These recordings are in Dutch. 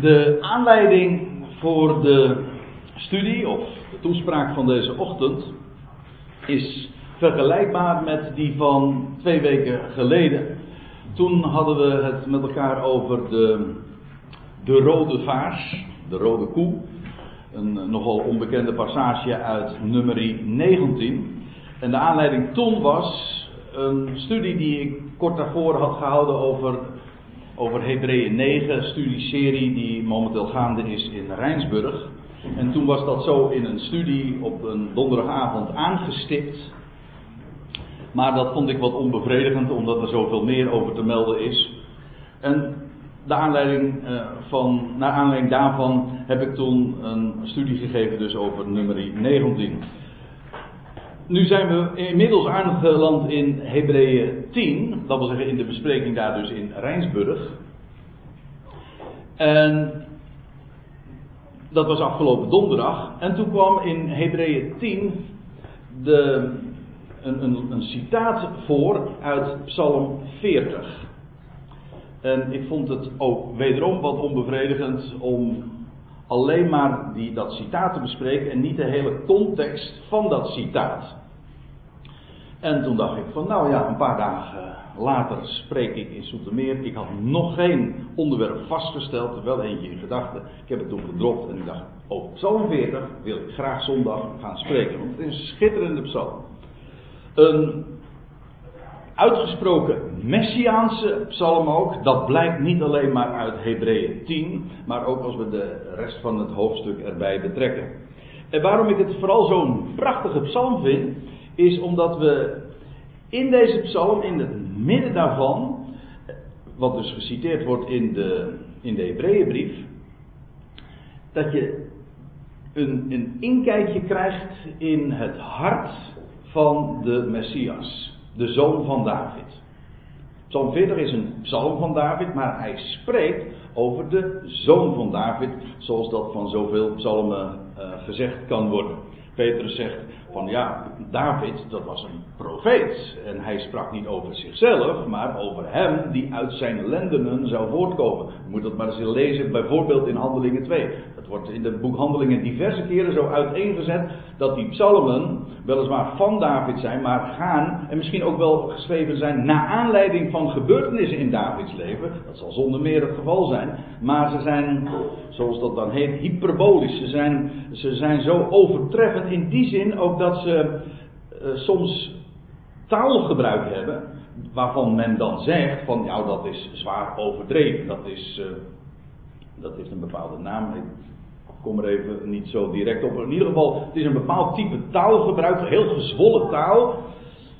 De aanleiding voor de studie of de toespraak van deze ochtend is vergelijkbaar met die van twee weken geleden. Toen hadden we het met elkaar over de, de rode vaars, de rode koe. Een nogal onbekende passage uit nummer 19. En de aanleiding toen was een studie die ik kort daarvoor had gehouden over over Hebreeën 9, studieserie die momenteel gaande is in Rijnsburg. En toen was dat zo in een studie op een donderdagavond aangestipt. Maar dat vond ik wat onbevredigend, omdat er zoveel meer over te melden is. En de aanleiding, uh, van, naar aanleiding daarvan heb ik toen een studie gegeven dus over nummer 19. Nu zijn we inmiddels aangeland in Hebreeën 10, dat wil zeggen in de bespreking daar dus in Rijnsburg. En dat was afgelopen donderdag. En toen kwam in Hebreeën 10 de, een, een, een citaat voor uit Psalm 40. En ik vond het ook wederom wat onbevredigend om alleen maar die, dat citaat te bespreken en niet de hele context van dat citaat. En toen dacht ik van nou ja, een paar dagen later spreek ik in Soetermeer. Ik had nog geen onderwerp vastgesteld, terwijl eentje in gedachten. Ik heb het toen gedropt en ik dacht, oh, Psalm 40 wil ik graag zondag gaan spreken. Want het is een schitterende psalm. Een uitgesproken messiaanse psalm ook. Dat blijkt niet alleen maar uit Hebreeën 10, maar ook als we de rest van het hoofdstuk erbij betrekken. En waarom ik het vooral zo'n prachtige psalm vind, is omdat we in deze psalm, in het midden daarvan, wat dus geciteerd wordt in de, in de Hebreeënbrief, dat je een, een inkijkje krijgt in het hart van de Messias, de zoon van David. Psalm 40 is een psalm van David, maar hij spreekt over de zoon van David, zoals dat van zoveel psalmen uh, gezegd kan worden. Petrus zegt van ja, David, dat was een profeet. En hij sprak niet over zichzelf, maar over hem die uit zijn lendenen zou voortkomen. Je moet dat maar eens lezen, bijvoorbeeld in Handelingen 2. Dat wordt in het boek Handelingen diverse keren zo uiteengezet dat die psalmen weliswaar van David zijn, maar gaan en misschien ook wel geschreven zijn naar aanleiding van gebeurtenissen in Davids leven. Dat zal zonder meer het geval zijn. Maar ze zijn, zoals dat dan heet, hyperbolisch. Ze zijn, ze zijn zo overtreffend in die zin ook dat ze uh, soms taalgebruik hebben. Waarvan men dan zegt van ja dat is zwaar overdreven. Dat is, uh, dat heeft een bepaalde naam. Ik kom er even niet zo direct op. In ieder geval, het is een bepaald type taalgebruik, heel gezwollen taal.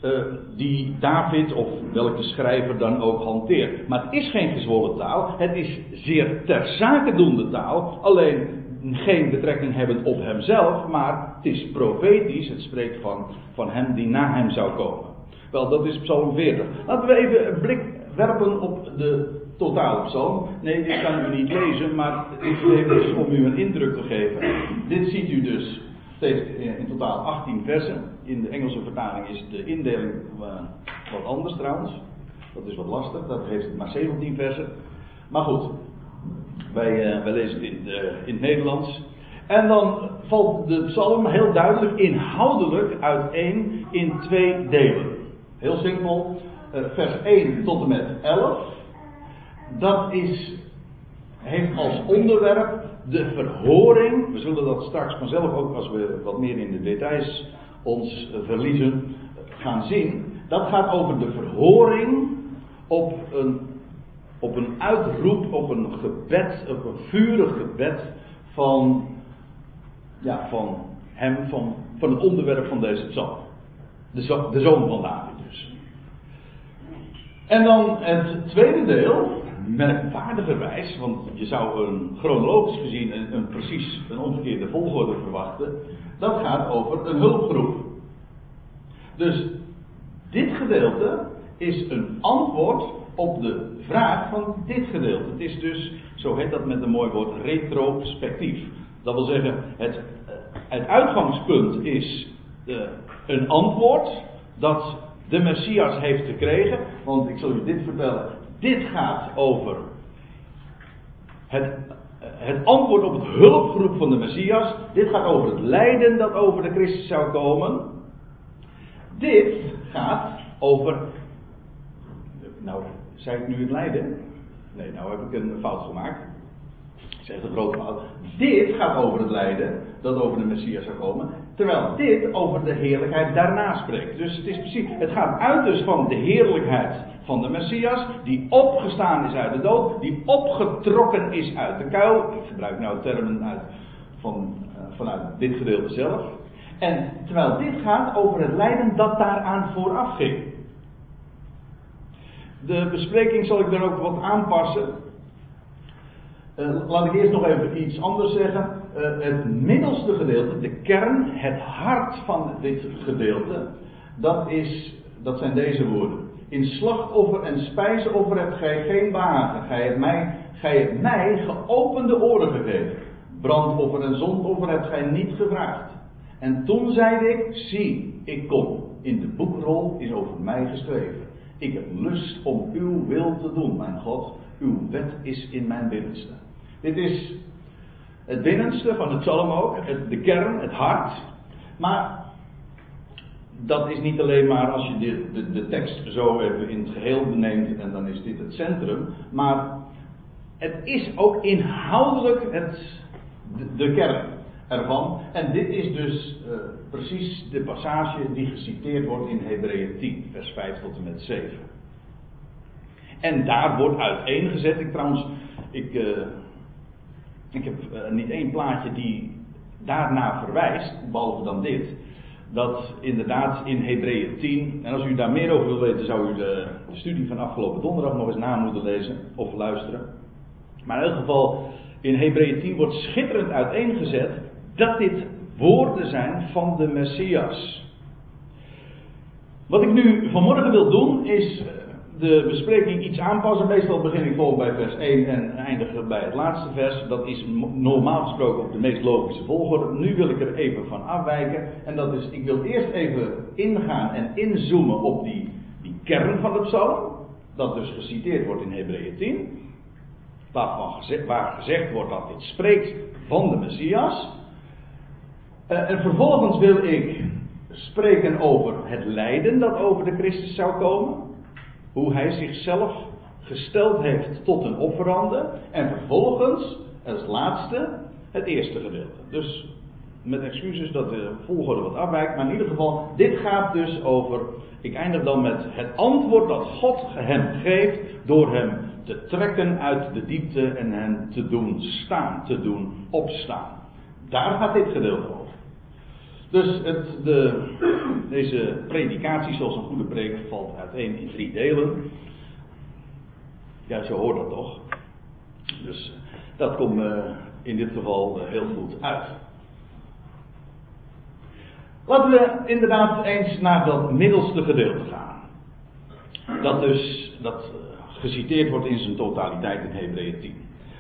Uh, die David of welke schrijver dan ook hanteert. Maar het is geen gezwollen taal. Het is zeer ter zake doende taal. Alleen geen betrekking hebben op hemzelf, maar het is profetisch. Het spreekt van, van hem die na hem zou komen. Wel, dat is Psalm 40. Laten we even een blik werpen op de totale psalm. Nee, dit kan u niet lezen, maar dit is dus om u een indruk te geven. Dit ziet u dus steeds in totaal 18 versen. In de Engelse vertaling is de indeling uh, wat anders trouwens. Dat is wat lastig, dat heeft maar 17 versen. Maar goed, wij, uh, wij lezen het in, uh, in het Nederlands. En dan valt de psalm heel duidelijk inhoudelijk uiteen in twee delen. Heel simpel, uh, vers 1 tot en met 11. Dat is, heeft als onderwerp de verhoring. We zullen dat straks vanzelf ook als we wat meer in de details ons verliezen gaan zien. Dat gaat over de verhoring op een op een uitroep, op een gebed, op een vurig gebed van, ja, van hem, van, van het onderwerp van deze psalm. De, de zoon van David dus. En dan het tweede deel, merkwaardigerwijs, want je zou een chronologisch gezien een, een precies een omgekeerde volgorde verwachten, dat gaat over een hulpgroep. Dus dit gedeelte is een antwoord op de vraag van dit gedeelte. Het is dus, zo heet dat met een mooi woord, retrospectief. Dat wil zeggen, het, eh, het uitgangspunt is uh, een antwoord dat de Messias heeft gekregen. Want ik zal u dit vertellen. Dit gaat over het, het antwoord op het hulpgroep van de Messias. Dit gaat over het lijden dat over de Christus zou komen. Dit gaat over. Nou, zei ik nu het lijden? Nee, nou heb ik een fout gemaakt. Zeg een grote fout. Dit gaat over het lijden dat over de Messias zou komen. Terwijl dit over de heerlijkheid daarna spreekt. Dus het is precies. Het gaat uit dus van de heerlijkheid van de Messias. Die opgestaan is uit de dood. Die opgetrokken is uit de kuil. Ik gebruik nou termen uit, van, uh, vanuit dit gedeelte zelf. En terwijl dit gaat over het lijden dat daaraan vooraf ging. De bespreking zal ik dan ook wat aanpassen. Uh, laat ik eerst nog even iets anders zeggen. Uh, het middelste gedeelte, de kern, het hart van dit gedeelte, dat, is, dat zijn deze woorden. In slachtoffer en spijsoffer hebt gij geen behagen. Gij hebt mij, gij hebt mij geopende oren gegeven. Brandoffer en zondoffer hebt gij niet gevraagd. En toen zei ik, zie, ik kom. In de boekrol is over mij geschreven. Ik heb lust om uw wil te doen, mijn God. Uw wet is in mijn binnenste. Dit is het binnenste van het psalm ook, de kern, het hart. Maar dat is niet alleen maar als je de, de, tekst zo even in het geheel neemt en dan is dit het centrum. Maar het is ook inhoudelijk het, de kern ervan. En dit is dus uh, precies de passage die geciteerd wordt in Hebreeën 10, vers 5 tot en met 7. En daar wordt uiteengezet. Ik trouwens, ik, uh, ik heb uh, niet één plaatje die daarna verwijst, behalve dan dit. Dat inderdaad in Hebreeën 10, en als u daar meer over wilt weten, zou u de, de studie van afgelopen donderdag nog eens na moeten lezen of luisteren. Maar in elk geval, in Hebreeën 10 wordt schitterend uiteengezet dat dit woorden zijn van de Messias. Wat ik nu vanmorgen wil doen is de bespreking iets aanpassen. Meestal begin ik gewoon bij vers 1 en eindig bij het laatste vers. Dat is normaal gesproken op de meest logische volgorde. Nu wil ik er even van afwijken. En dat is, ik wil eerst even ingaan en inzoomen op die, die kern van het psalm. Dat dus geciteerd wordt in Hebreeën 10. Waarvan gezegd, waar gezegd wordt dat dit spreekt van de Messias. Uh, en vervolgens wil ik spreken over het lijden dat over de Christus zou komen. Hoe hij zichzelf gesteld heeft tot een offerande. En vervolgens, als laatste, het eerste gedeelte. Dus met excuses dat de volgorde wat afwijkt. Maar in ieder geval, dit gaat dus over. Ik eindig dan met het antwoord dat God hem geeft. Door hem te trekken uit de diepte en hem te doen staan, te doen opstaan. Daar gaat dit gedeelte over. Dus het, de, deze predikatie, zoals een goede preek, valt uiteen in drie delen. Ja, zo hoort dat toch. Dus dat komt uh, in dit geval uh, heel goed uit. Laten we inderdaad eens naar dat middelste gedeelte gaan. Dat dus dat, geciteerd wordt in zijn totaliteit in Hebreeën 10.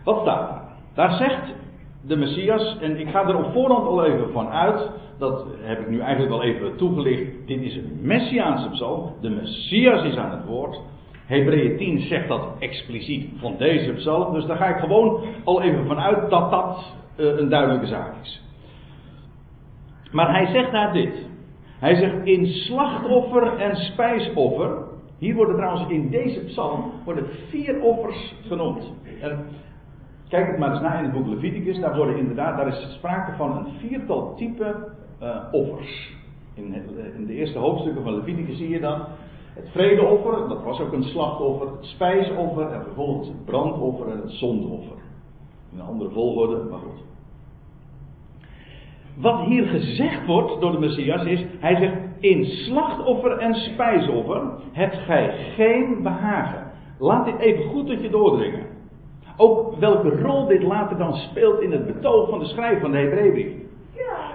Wat staat daar? Daar zegt de Messias, en ik ga er op voorhand al even van uit, dat heb ik nu eigenlijk al even toegelicht, dit is een Messiaanse psalm, de Messias is aan het woord. Hebreeën 10 zegt dat expliciet van deze psalm, dus daar ga ik gewoon al even van uit dat dat uh, een duidelijke zaak is. Maar hij zegt daar dit. Hij zegt in slachtoffer en spijsoffer. Hier worden trouwens in deze psalm worden vier offers genoemd. En Kijk het maar eens na in het boek Leviticus. Daar worden inderdaad, daar is sprake van een viertal type uh, offers. In, in, de eerste hoofdstukken van Leviticus zie je dan het vredeoffer, dat was ook een slachtoffer, het spijsoffer en vervolgens het brandoffer en het zondoffer. In een andere volgorde, maar goed. Wat hier gezegd wordt door de Messias is, hij zegt, in slachtoffer en spijsoffer hebt gij geen behagen. Laat dit even goed tot je doordringen. Ook welke rol dit later dan speelt in het betoog van de schrijver van de Hebreeënbrief.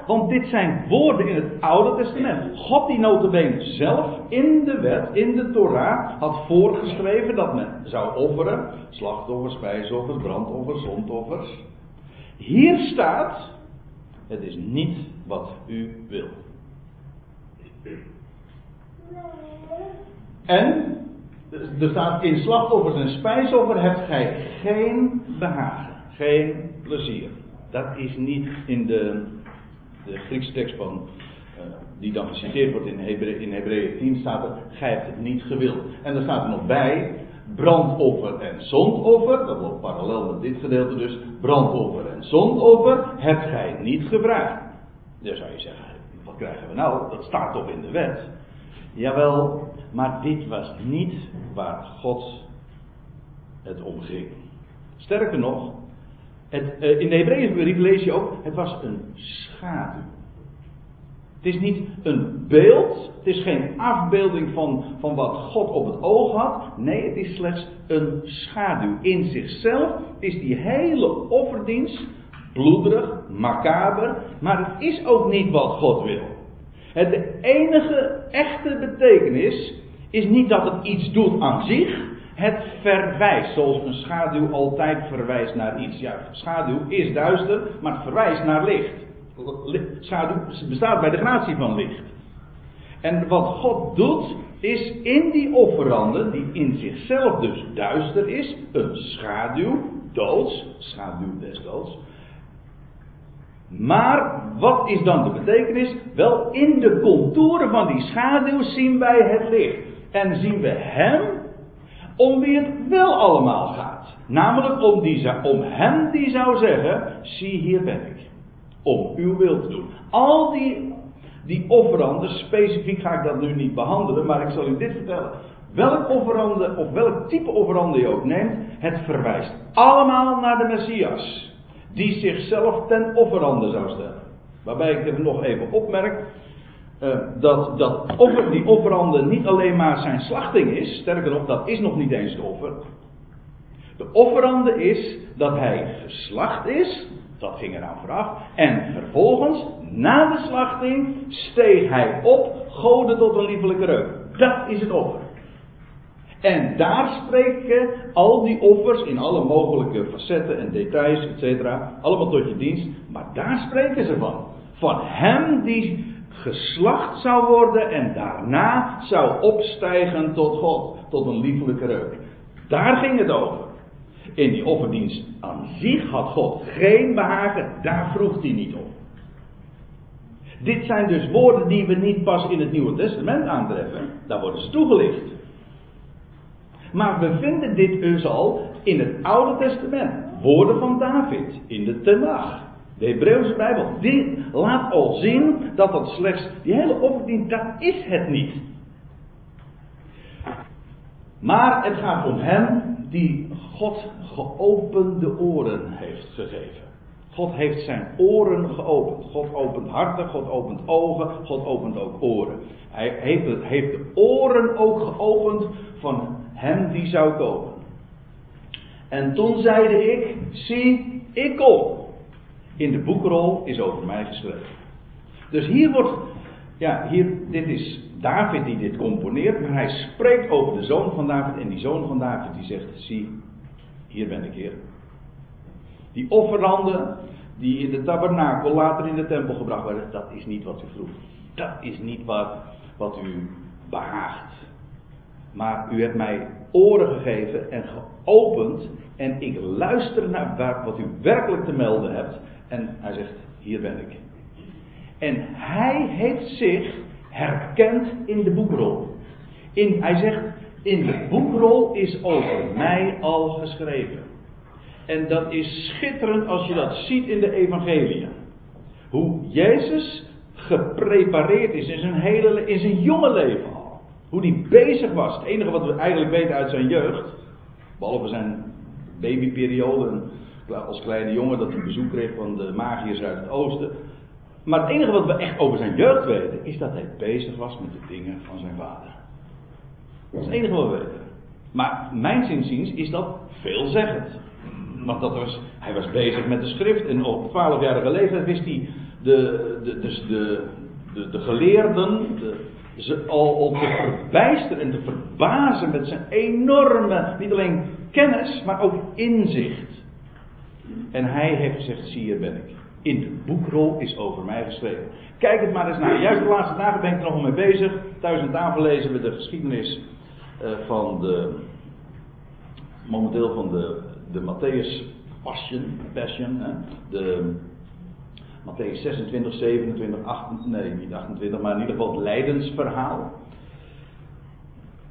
Want dit zijn woorden in het Oude Testament. God die notabene zelf in de wet, in de Torah, had voorgeschreven dat men zou offeren. Slachtoffers, spijsoffers, brandoffers, zondoffers. Hier staat, het is niet wat u wil. En er staat in slachtoffers en spijsoffer hebt gij geen behagen. geen plezier. Dat is niet in de, de Griekse tekst van, uh, die dan geciteerd wordt in, Hebre, in Hebreeën 10 staat er, gij hebt het niet gewild. En dan staat er nog bij, brandoffer en zondoffer, dat loopt parallel met dit gedeelte dus, brandoffer en zondoffer hebt gij niet gevraagd. Dan zou je zeggen, wat krijgen we nou? Dat staat toch in de wet? Jawel, maar dit was niet waar God het om ging. Sterker nog, eh, in de Hebreeënbrief lees je ook, het was een schaduw. Het is niet een beeld, het is geen afbeelding van, van wat God op het oog had. Nee, het is slechts een schaduw. In zichzelf is die hele offerdienst bloederig, macaber, maar het is ook niet wat God wil. Het de enige echte betekenis is niet dat het iets doet aan zich, het verwijst, zoals een schaduw altijd verwijst naar iets. Ja, schaduw is duister, maar het verwijst naar licht. Schaduw bestaat bij de gratie van licht. En wat God doet, is in die offeranden, die in zichzelf dus duister is, een schaduw, doods, schaduw des doods. Maar wat is dan de betekenis? Wel, in de contouren van die schaduw zien wij het licht. En zien we Hem om wie het wel allemaal gaat. Namelijk om, die, om Hem die zou zeggen, zie hier ben ik om uw wil te doen. Al die, die offeranden, specifiek ga ik dat nu niet behandelen, maar ik zal u dit vertellen. Welk offerande, of welk type offerande je ook neemt, het verwijst allemaal naar de Messias. Die zichzelf ten offerande zou stellen. Waarbij ik er nog even opmerk, uh, dat, dat offer, die offerande niet alleen maar zijn slachting is, sterker nog, dat is nog niet eens het offer. De offerande is dat hij geslacht is, dat ging eraan vooraf. En vervolgens, na de slachting, steeg hij op, goden tot een liefelijke reuk. Dat is het offer. En daar spreken al die offers in alle mogelijke facetten en details, etc. Allemaal tot je dienst. Maar daar spreken ze van. Van hem die geslacht zou worden en daarna zou opstijgen tot God. Tot een liefelijke reuk. Daar ging het over in die offerdienst aan zich had God geen behagen, daar vroeg hij niet om. Dit zijn dus woorden die we niet pas in het Nieuwe Testament aantreffen, daar worden ze toegelicht. Maar we vinden dit dus al in het Oude Testament. Woorden van David in de Tenach. De Hebreeuwse Bijbel. Dit laat al zien dat dat slechts, die hele offerdienst, dat is het niet. Maar het gaat om hem die God geopende oren heeft gegeven. God heeft zijn oren geopend. God opent harten, God opent ogen, God opent ook oren. Hij heeft, heeft de oren ook geopend van hem die zou komen. En toen zeide ik, zie, ik kom. In de boekrol is over mij geschreven. Dus hier wordt, ja, hier, dit is David die dit componeert, maar hij spreekt over de zoon van David en die zoon van David die zegt, zie, hier ben ik, Heer. Die offeranden die in de tabernakel later in de tempel gebracht werden, dat is niet wat u vroeg. Dat is niet wat, wat u behaagt. Maar u hebt mij oren gegeven en geopend en ik luister naar wat u werkelijk te melden hebt. En hij zegt, hier ben ik. En hij heeft zich herkend in de boekrol. In, hij zegt, in de boekrol is over mij al geschreven. En dat is schitterend als je dat ziet in de evangelie. Hoe Jezus geprepareerd is in zijn, hele, in zijn jonge leven al. Hoe hij bezig was. Het enige wat we eigenlijk weten uit zijn jeugd, behalve zijn babyperiode als kleine jongen dat hij bezoek kreeg van de magiërs uit het oosten. Maar het enige wat we echt over zijn jeugd weten, is dat hij bezig was met de dingen van zijn vader. Dat is het enige wat we weten. Maar mijn zinziens is dat veelzeggend. Want dat was, hij was bezig met de schrift en op 12-jarige leeftijd wist hij de, de, dus de, de, de geleerden de, ze al, te verbijsteren en te verbazen met zijn enorme, niet alleen kennis, maar ook inzicht. En hij heeft gezegd, zie hier ben ik. In de boekrol is over mij geschreven. Kijk het maar eens naar. Juist de laatste dagen ben ik er nog mee bezig. Thuis aan tafel lezen we de geschiedenis uh, van de. momenteel van de, de Matthäus Passion, Passion, hè? de Matthäus 26, 27, 28, nee niet 28, maar in ieder geval het lijdensverhaal.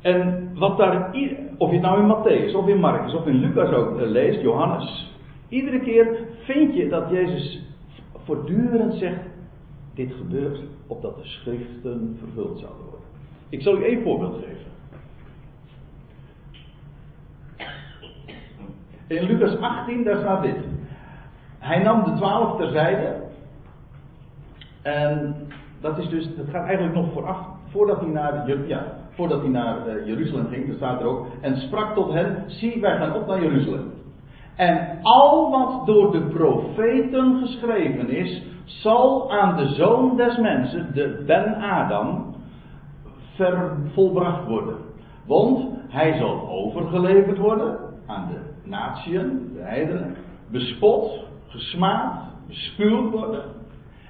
En wat daar, of je het nou in Matthäus of in Marcus of in Lucas ook eh, leest, Johannes, iedere keer vind je dat Jezus voortdurend zegt, dit gebeurt opdat de schriften vervuld zouden worden. Ik zal u één voorbeeld geven. In Lucas 18, daar staat dit. Hij nam de twaalf terzijde. En dat is dus, dat gaat eigenlijk nog vooraf, voordat hij naar, ja, voordat hij naar uh, Jeruzalem ging, dat staat er ook. En sprak tot hen, zie wij gaan op naar Jeruzalem. En al wat door de profeten geschreven is, zal aan de zoon des mensen, de Ben Adam, volbracht worden. Want hij zal overgeleverd worden aan de natieën, de heidenen, bespot, gesmaad, bespuwd worden.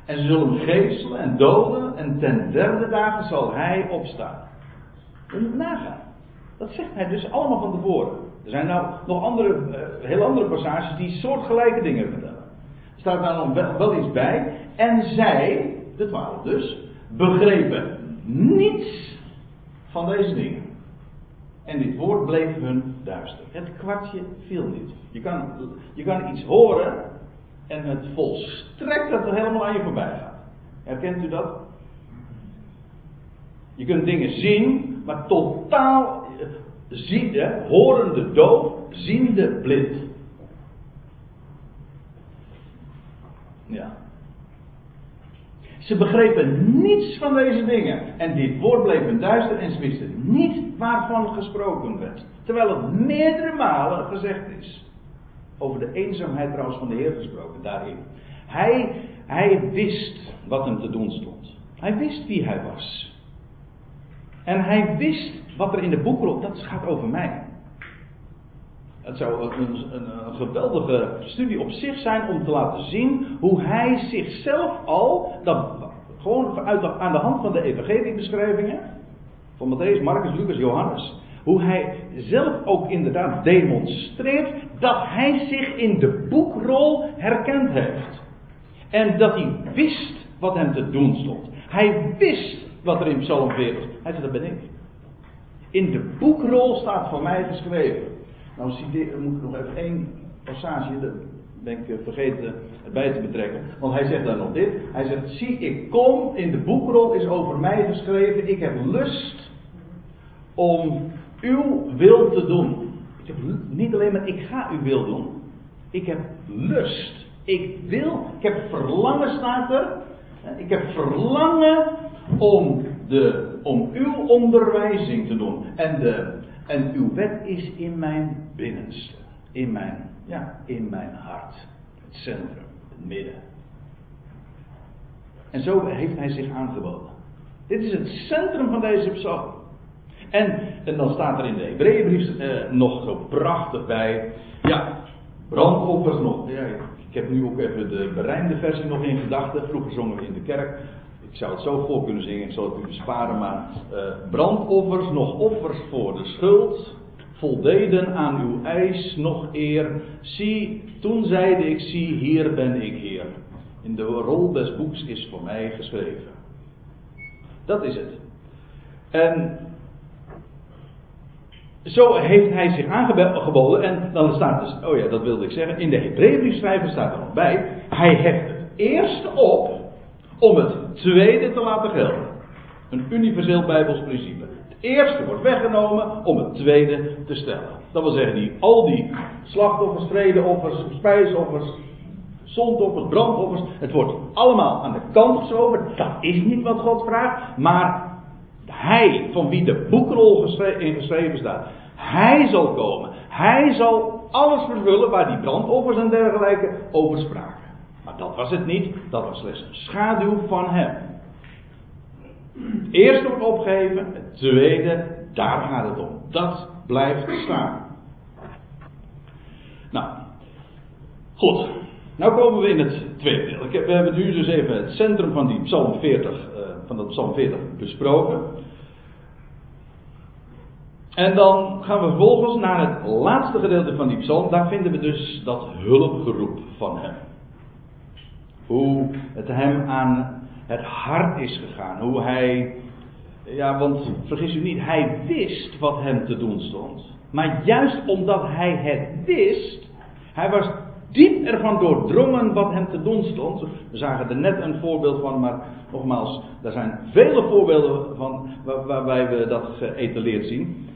En ze zullen geestelen en doden en ten derde dagen zal hij opstaan. En nagaan. Dat zegt hij dus allemaal van tevoren. Er zijn nou nog andere, uh, heel andere passages die soortgelijke dingen vertellen. Er staat daar nog wel, wel iets bij. En zij, de twaalf dus, begrepen niets van deze dingen. En dit woord bleef hun duister. Het kwartje viel niet. Je kan, je kan iets horen en het volstrekt dat er helemaal aan je voorbij gaat. Herkent u dat? Je kunt dingen zien, maar totaal eh, ziende, horende doof, ziende blind. Ja. Ze begrepen niets van deze dingen. En dit woord bleef een duister en ze wisten niet waarvan gesproken werd. Terwijl het meerdere malen gezegd is. Over de eenzaamheid trouwens van de Heer gesproken daarin. Hij, hij wist wat hem te doen stond. Hij wist wie hij was. En hij wist wat er in de boekrol, dat gaat over mij. Het zou een, een, een, geweldige studie op zich zijn om te laten zien hoe hij zichzelf al, dat, gewoon uit aan de hand van de evangeliebeschrijvingen, van Matthäus, Marcus, Lucas, Johannes, hoe hij zelf ook inderdaad demonstreert dat hij zich in de boekrol herkend heeft. En dat hij wist wat hem te doen stond. Hij wist wat er in Psalm 40. Hij zei, dat ben ik. In de boekrol staat voor mij geschreven. Nou moet ik nog even één passage, daar ben ik eh, vergeten erbij te betrekken. Want hij zegt dan nog dit. Hij zegt, zie ik kom, in de boekrol is over mij geschreven. Ik heb lust om uw wil te doen. Ik niet alleen maar ik ga uw wil doen. Ik heb lust. Ik wil, ik heb verlangen staat er. Ik heb verlangen om, de, om uw onderwijzing te doen. En, de, en uw wet is in mijn binnenste. In mijn, ja, in mijn hart. Het centrum, het midden. En zo heeft hij zich aangeboden. Dit is het centrum van deze psalm. En, en dan staat er in de Hebreeënbrief eh, nog zo prachtig bij. Ja, brandoffers nog. Ja, ik heb nu ook even de berijmde versie nog in gedachten. Vroeger zongen we in de kerk. Ik zou het zo voor kunnen zingen, ik zal het u besparen. Maar uh, brandoffers, nog offers voor de schuld. Voldeden aan uw eis nog eer. Zie, toen zeide ik, zie, hier ben ik Heer. In de rol des boeks is voor mij geschreven. Dat is het. En zo heeft hij zich aangeboden. En dan staat dus, oh ja, dat wilde ik zeggen. In de Hebreeënbriefschrijver staat er nog bij. Hij heft het eerste op om het tweede te laten gelden. Een universeel Bijbels principe. Het eerste wordt weggenomen om het tweede te stellen. Dat wil zeggen, die, al die slachtoffers, vredeoffers, spijsoffers, zondoffers, brandoffers. Het wordt allemaal aan de kant geschoven. Dat is niet wat God vraagt. Maar hij, van wie de boekrol in geschreven staat, hij zal komen. Hij zal alles vervullen waar die brandoffers en dergelijke over spraken. Maar dat was het niet, dat was slechts een schaduw van hem. Het eerste wordt opgegeven, het tweede, daar gaat het om. Dat blijft staan. Nou, goed. Nou komen we in het tweede deel. We hebben nu dus even het centrum van die Psalm 40, uh, van dat Psalm 40 besproken. En dan gaan we vervolgens naar het laatste gedeelte van die psalm. Daar vinden we dus dat hulpgeroep van hem. Hoe het hem aan het hart is gegaan. Hoe hij, ja, want vergis u niet, hij wist wat hem te doen stond. Maar juist omdat hij het wist, hij was diep ervan doordrongen wat hem te doen stond. We zagen er net een voorbeeld van, maar nogmaals, er zijn vele voorbeelden van waarbij we dat geëtaleerd zien.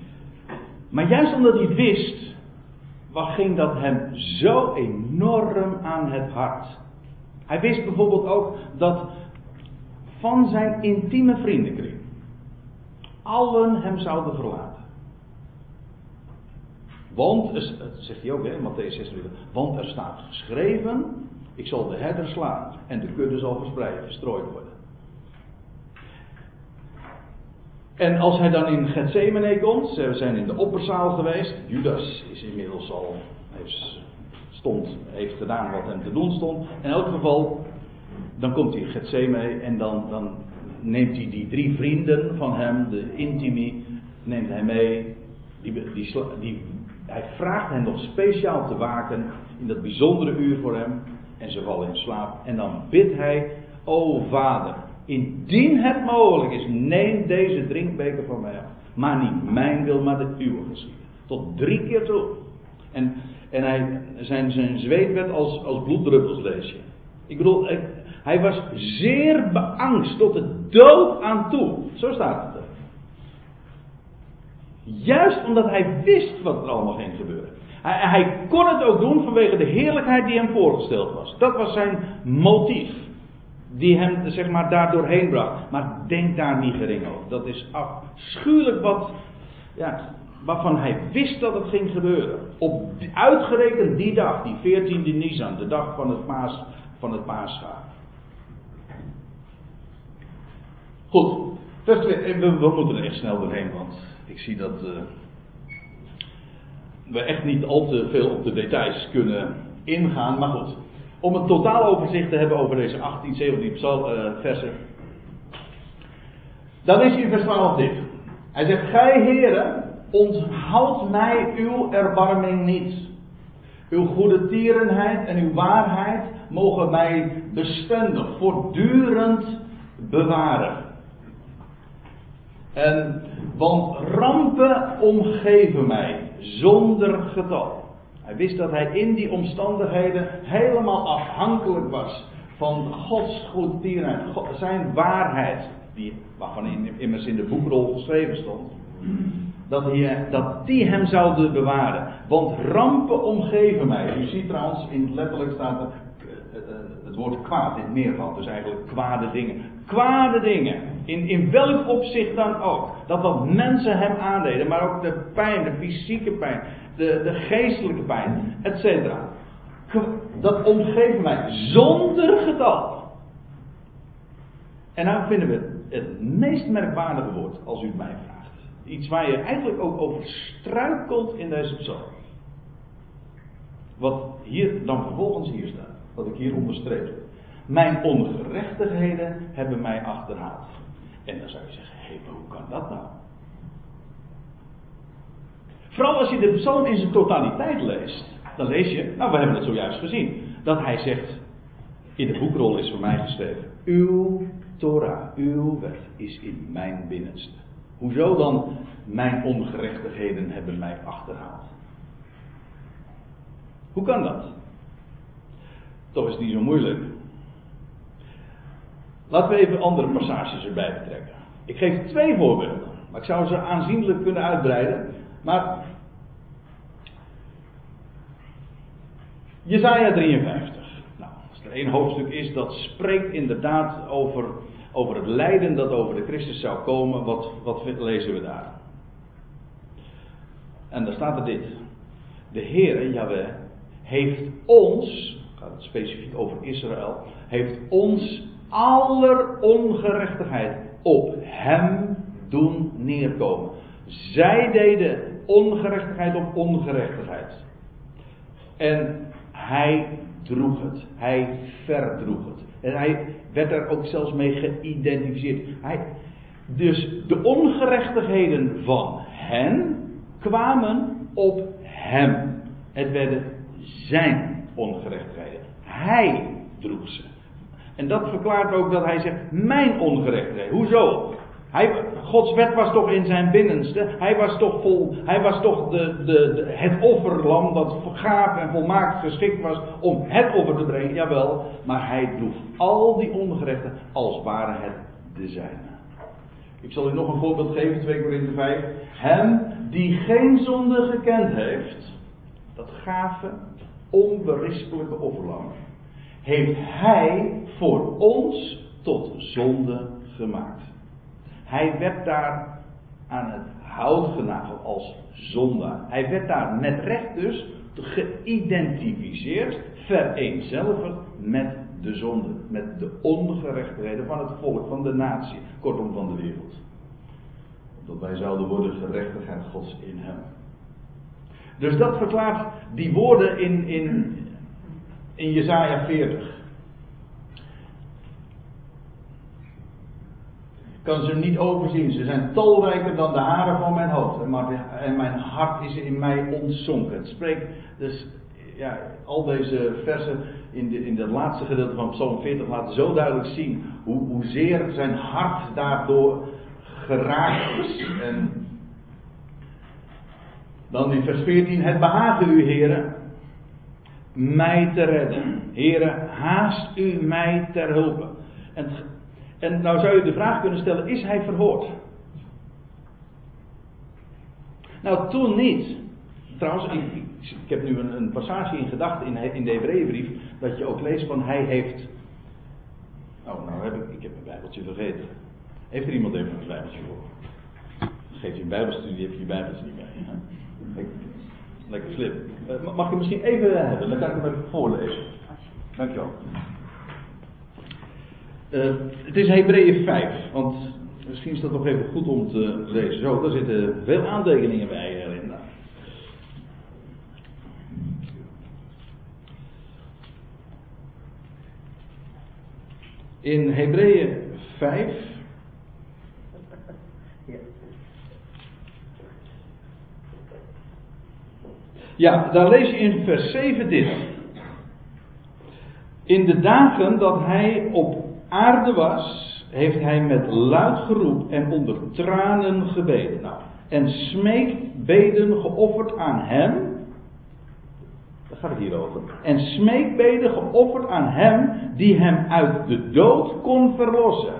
Maar juist omdat hij het wist, ging dat hem zo enorm aan het hart. Hij wist bijvoorbeeld ook dat van zijn intieme vriendenkring allen hem zouden verlaten. Want, dat zegt hij ook, hè, Matthäus 26, want er staat geschreven, ik zal de herder slaan en de kudde zal verspreid, verstrooid worden. En als hij dan in Gethsemane komt, ze zijn in de opperzaal geweest, Judas is inmiddels al, heeft, stond, heeft gedaan wat hem te doen stond. In elk geval, dan komt hij Gethsemane en dan, dan neemt hij die drie vrienden van hem, de intimi, neemt hij mee. Die, die, die, hij vraagt hen nog speciaal te waken in dat bijzondere uur voor hem. En ze vallen in slaap. En dan bidt hij, o vader, indien het mogelijk is, neem deze drinkbeker van mij af. Maar niet mijn wil, maar de uwe geschieden. Tot drie keer toe. En, en hij, zijn, zijn zweet werd als, als bloeddruppels, lees je. Ik bedoel, hij was zeer beangst tot de dood aan toe. Zo staat het er. Juist omdat hij wist wat er allemaal ging gebeuren. Hij, hij kon het ook doen vanwege de heerlijkheid die hem voorgesteld was. Dat was zijn motief. Die hem zeg maar daar doorheen bracht. Maar denk daar niet gering over. Dat is afschuwelijk wat, ja, waarvan hij wist dat het ging gebeuren. Op uitgerekend die dag, die 14e Nisan, de dag van het, paas, van het. Goed, vers 2, eh, we, moeten er echt snel doorheen, want ik zie dat uh, we echt niet al te veel op de details kunnen ingaan. Maar goed, om een totaal overzicht te hebben over deze 18, 17 psal, uh, versen. Dan is in vers 12 dit. Hij zegt, Gij heren, onthoud mij uw erbarming niet. Uw goede tierenheid en uw waarheid mogen mij bestendig, voortdurend bewaren. En, want rampen omgeven mij zonder getal. Hij wist dat hij in die omstandigheden helemaal afhankelijk was van Gods goedtierenheid, zijn waarheid, die, waarvan immers in de boekrol geschreven stond. Dat, hij, dat die hem zouden bewaren. Want rampen omgeven mij. U ziet trouwens, in het letterlijk staat eh, eh, het woord kwaad in het meervoud. Dus eigenlijk kwade dingen. Kwade dingen. In, in welk opzicht dan ook. Dat wat mensen hem aandeden, maar ook de pijn, de fysieke pijn, de, de geestelijke pijn, etc. Dat omgeeft mij zonder getal. En nou vinden we het meest merkwaardige woord, als u het mij vraagt. Iets waar je eigenlijk ook over struikelt in deze psalm. Wat hier dan vervolgens hier staat. Wat ik hier onderstreep. Mijn ongerechtigheden hebben mij achterhaald. En dan zou je zeggen, hé, hey, hoe kan dat nou? Vooral als je de psalm in zijn totaliteit leest. Dan lees je, nou we hebben het zojuist gezien. Dat hij zegt, in de boekrol is voor mij geschreven. Uw Torah, uw wet is in mijn binnenste. Hoezo dan mijn ongerechtigheden hebben mij achterhaald? Hoe kan dat? Toch is niet zo moeilijk. Laten we even andere passages erbij betrekken. Ik geef twee voorbeelden, maar ik zou ze aanzienlijk kunnen uitbreiden. Maar. Jezaja 53. Één hoofdstuk is dat spreekt inderdaad over, over het lijden dat over de Christus zou komen, wat, wat lezen we daar? En daar staat er dit. De Heer, Jaweh, heeft ons, gaat het specifiek over Israël, heeft ons aller ongerechtigheid op hem doen neerkomen. Zij deden ongerechtigheid op ongerechtigheid. En hij droeg het. Hij verdroeg het. En hij werd er ook zelfs mee geïdentificeerd. Hij, dus de ongerechtigheden van hen, kwamen op hem. Het werden zijn ongerechtigheden. Hij droeg ze. En dat verklaart ook dat hij zegt: Mijn ongerechtigheid. Hoezo? Hij, Gods wet was toch in zijn binnenste. Hij was toch, vol, hij was toch de, de, het offerlam dat gaaf en volmaakt geschikt was om het offer te brengen. Jawel, maar hij droeg al die ongerechten als waren het de zijne. Ik zal u nog een voorbeeld geven, 2 Korinthe 5. Hem die geen zonde gekend heeft, dat gave, onberispelijke offerlam, heeft hij voor ons tot zonde gemaakt. Hij werd daar aan het hout genageld als zondaar. Hij werd daar met recht dus geïdentificeerd, vereenzelvigd met de zonde, met de ongerechtigheden van het volk, van de natie, kortom van de wereld. Dat wij zouden worden gerechtigheid Gods in hem. Dus dat verklaart die woorden in, in, in Jezaja 40. Kan ze niet overzien. Ze zijn talrijker dan de haren van mijn hoofd. En mijn hart is in mij ontzonken. Het spreekt dus, ja, al deze versen in, de, in het laatste gedeelte van Psalm 40 laten zo duidelijk zien hoe, hoezeer zijn hart daardoor geraakt is. En dan in vers 14, het behagen u, heren, mij te redden. Heren, haast u mij ter hulp. En en nou zou je de vraag kunnen stellen: is hij verhoord? Nou, toen niet. Trouwens, ik, ik, heb nu een, een, passage in gedachten in, in de Hebreeënbrief. dat je ook leest van hij heeft. Oh, nou heb ik, ik heb mijn Bijbeltje vergeten. Heeft er iemand even een Bijbeltje voor? Geef je een Bijbelstudie, heb je je Bijbeltje niet mee. Lekker slim. Uh, mag je misschien even hebben, dan kan ik hem even voorlezen. Dankjewel. Uh, het is Hebreeën 5, want misschien is dat nog even goed om te lezen. Zo, daar zitten veel aantekeningen bij, Linda. In Hebreeën 5. Ja, daar lees je in vers 7 dit. In de dagen dat hij op aarde was, heeft hij met luid geroep en onder tranen gebeden. Nou, en smeekbeden geofferd aan hem. Daar gaat het hier over. En smeekbeden geofferd aan hem die hem uit de dood kon verlossen.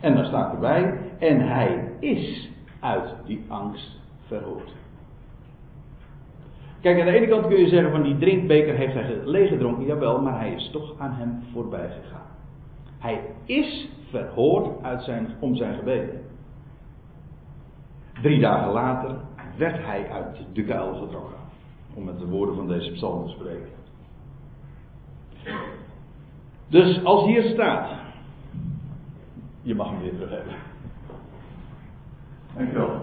En dan staat erbij, en hij is uit die angst verhoord. Kijk, aan de ene kant kun je zeggen van die drinkbeker heeft hij leeggedronken, jawel, maar hij is toch aan hem voorbij gegaan. Hij is verhoord uit zijn, om zijn gebeden. Drie dagen later werd hij uit de kuil getrokken. Om met de woorden van deze psalm te spreken. Dus als hier staat. Je mag hem weer terug hebben. Dankjewel.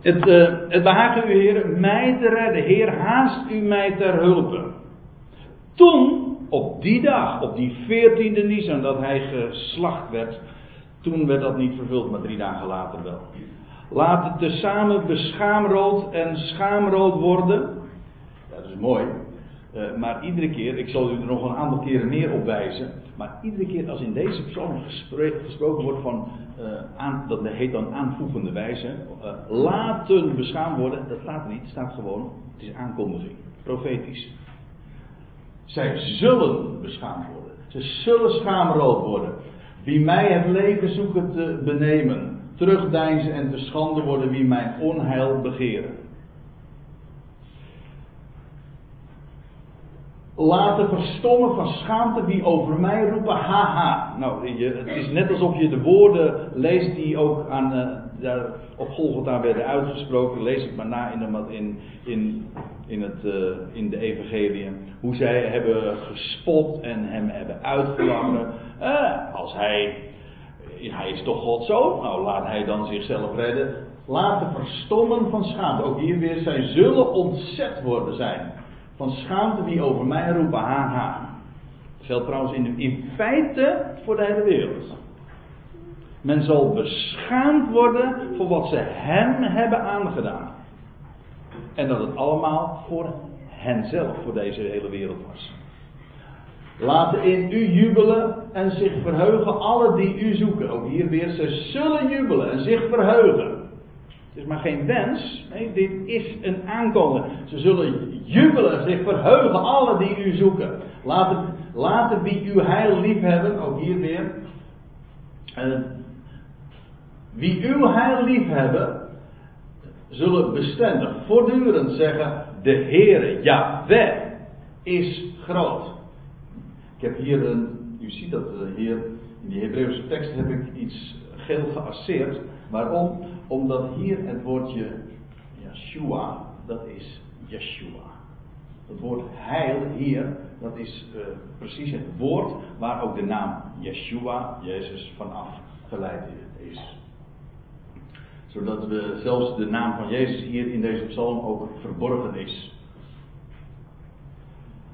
Het, uh, het behagen u, Heer, mij te redden. Heer, haast u mij ter hulpe. Toen op die dag, op die 14e Nisan, dat hij geslacht werd, toen werd dat niet vervuld, maar drie dagen later wel. Laat het tezamen beschaamrood en schaamrood worden. dat is mooi. Uh, maar iedere keer, ik zal u er nog een aantal keren meer op wijzen. Maar iedere keer als in deze psalm gesproken wordt van, uh, aan, dat heet dan aanvoegende wijze. Uh, laten beschaamd worden, dat staat er niet, staat gewoon, het is aankondiging, profetisch. Zij zullen beschaamd worden. Ze zullen schaamrood worden. Wie mij het leven zoeken te benemen. Terugdeinzen en te schande worden wie mijn onheil begeren. Laten verstommen van schaamte wie over mij roepen haha. Nou, je, het is net alsof je de woorden leest die ook aan, uh, daar op Golgotha werden uitgesproken. Lees het maar na in, de, in, in, in, het, uh, in de evangelie. Hoe zij hebben gespot en hem hebben uitgelachen. Uh, als hij, hij is toch God zo, nou laat hij dan zichzelf redden. Laten verstommen van schaamte. Ook hier weer, zij zullen ontzet worden zijn. Van schaamte die over mij roepen, haha. Dat geldt trouwens in, in feite voor de hele wereld. Men zal beschaamd worden voor wat ze hem hebben aangedaan. En dat het allemaal voor henzelf, voor deze hele wereld was. Laten in u jubelen en zich verheugen alle die u zoeken. Ook hier weer, ze zullen jubelen en zich verheugen. Het is maar geen wens, dit is een aankondiging. Ze zullen jubelen en zich verheugen alle die u zoeken. Laten, laten wie uw heil lief hebben, ook hier weer. Uh, wie uw heil lief hebben, zullen bestendig, voortdurend zeggen: De Heere, Yahweh, is groot. Ik heb hier een, u ziet dat eh, hier, in die Hebreeuwse tekst heb ik iets geel geasseerd. Waarom? Omdat hier het woordje Yeshua, dat is Yeshua. Het woord heil hier, dat is uh, precies het woord waar ook de naam Yeshua, Jezus, vanaf geleid is zodat we zelfs de naam van Jezus hier in deze psalm ook verborgen is.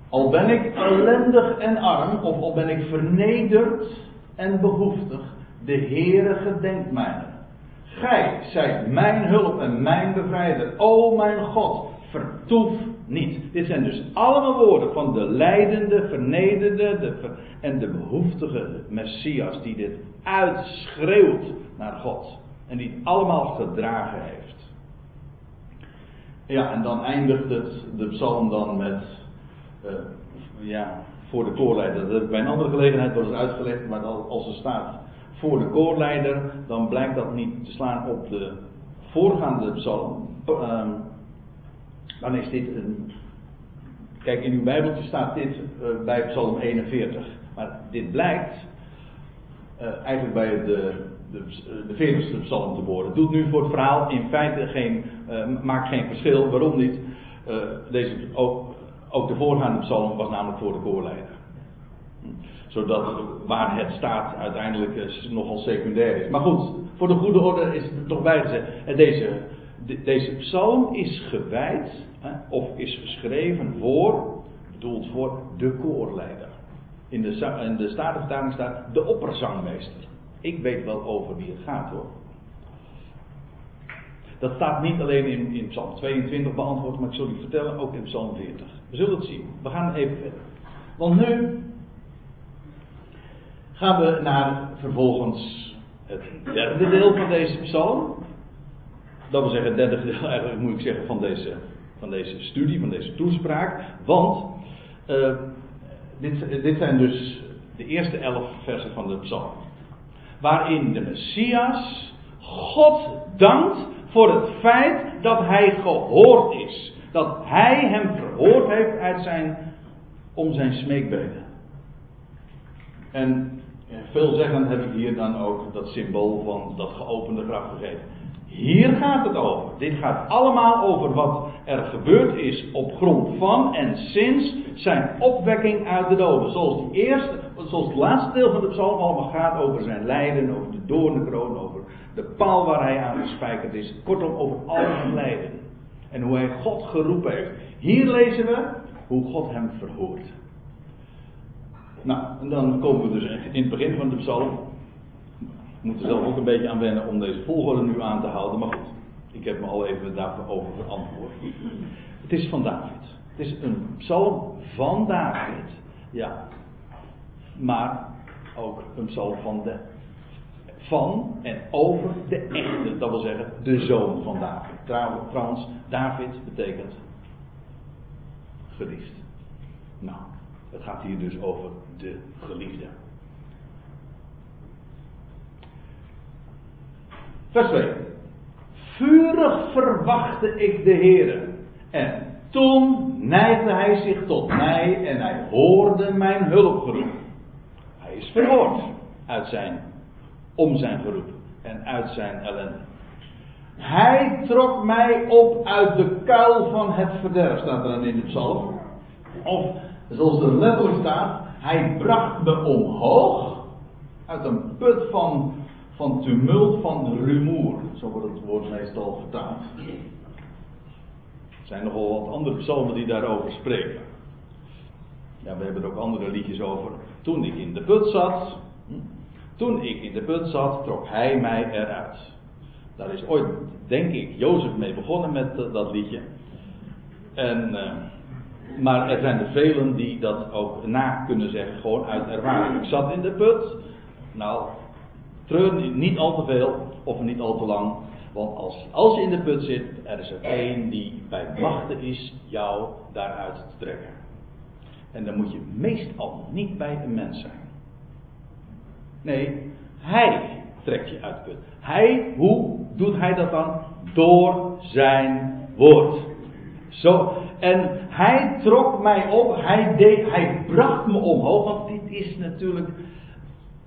Al ben ik ellendig en arm, of al ben ik vernederd en behoeftig, de Heere gedenkt mij. Gij zijt mijn hulp en mijn bevrijder. O mijn God, vertoef niet. Dit zijn dus allemaal woorden van de leidende, vernederde de en de behoeftige Messias die dit uitschreeuwt naar God. En die het allemaal gedragen heeft. Ja, en dan eindigt het, de psalm dan met, uh, ja, voor de koorleider. Dat ik bij een andere gelegenheid wel eens uitgelegd, maar als er staat voor de koorleider, dan blijkt dat niet te slaan op de voorgaande psalm. Uh, dan is dit een. Kijk, in uw Bijbeltje staat dit uh, bij Psalm 41. Maar dit blijkt uh, eigenlijk bij de de, de 40ste psalm te worden. Doet nu voor het verhaal in feite geen, maakt geen verschil. Waarom niet? Deze, ook, ook de voorgaande psalm was namelijk voor de koorleider. Zodat waar het staat uiteindelijk uh, nogal secundair is. Maar goed, voor de goede orde is het toch bijgezet. En deze, de, deze psalm is gewijd, of is geschreven voor, bedoeld voor de koorleider. In de, in de Statenvertaling staat de opperzangmeester. Ik weet wel over wie het gaat hoor. Dat staat niet alleen in, in Psalm 22 beantwoord, maar ik zal u vertellen ook in Psalm 40. We zullen het zien. We gaan even verder. Want nu gaan we naar vervolgens het derde deel van deze psalm. Dat wil zeggen, het derde deel eigenlijk moet ik zeggen van deze, van deze studie, van deze toespraak. Want uh, dit, dit zijn dus de eerste elf versen van de psalm waarin de Messias God dankt voor het feit dat hij gehoord is. Dat hij hem verhoord heeft uit zijn, om zijn smeekbeden. En veelzeggend heb ik hier dan ook dat symbool van dat geopende graf gegeven. Hier gaat het over. Dit gaat allemaal over wat er gebeurd is op grond van en sinds zijn opwekking uit de doden. Zoals, die eerste, zoals het laatste deel van de psalm allemaal gaat over zijn lijden, over de doornenkroon, over de paal waar hij aan gespijkerd is. Kortom, over al zijn lijden. En hoe hij God geroepen heeft. Hier lezen we hoe God hem verhoort. Nou, en dan komen we dus in het begin van de psalm moet er zelf ook een beetje aan wennen om deze volgorde nu aan te houden. Maar goed, ik heb me al even daarover verantwoord. Het is van David. Het is een psalm van David. Ja. Maar ook een psalm van de. Van en over de echte, dat wil zeggen de zoon van David. Trouwens, David betekent geliefd. Nou, het gaat hier dus over de geliefde. Vers 2. Vurig verwachtte ik de Heer. En toen neigde hij zich tot mij en hij hoorde mijn hulpgeroep. Hij is verhoord uit zijn, om zijn geroep en uit zijn ellende. Hij trok mij op uit de kuil van het verderf, staat er dan in de psalm. Of zoals er letterlijk staat, hij bracht me omhoog uit een put van van tumult, van rumoer. Zo wordt het woord meestal vertaald. Er zijn nogal wat andere psalmen die daarover spreken. Ja, we hebben er ook andere liedjes over. Toen ik in de put zat, hm, toen ik in de put zat, trok hij mij eruit. Daar is ooit, denk ik, Jozef mee begonnen met eh, dat liedje. En, uh, maar er zijn er velen die dat ook na kunnen zeggen, gewoon uit ervaring. Ik zat in de put. Nou, treur niet al te veel of niet al te lang. Want als, als je in de put zit, er is er één die bij machten is jou daaruit te trekken. En dan moet je meestal niet bij een mens zijn. Nee, hij trekt je uit de put. Hij, hoe doet hij dat dan? Door zijn woord. Zo, en hij trok mij op, hij, deed, hij bracht me omhoog, want dit is natuurlijk,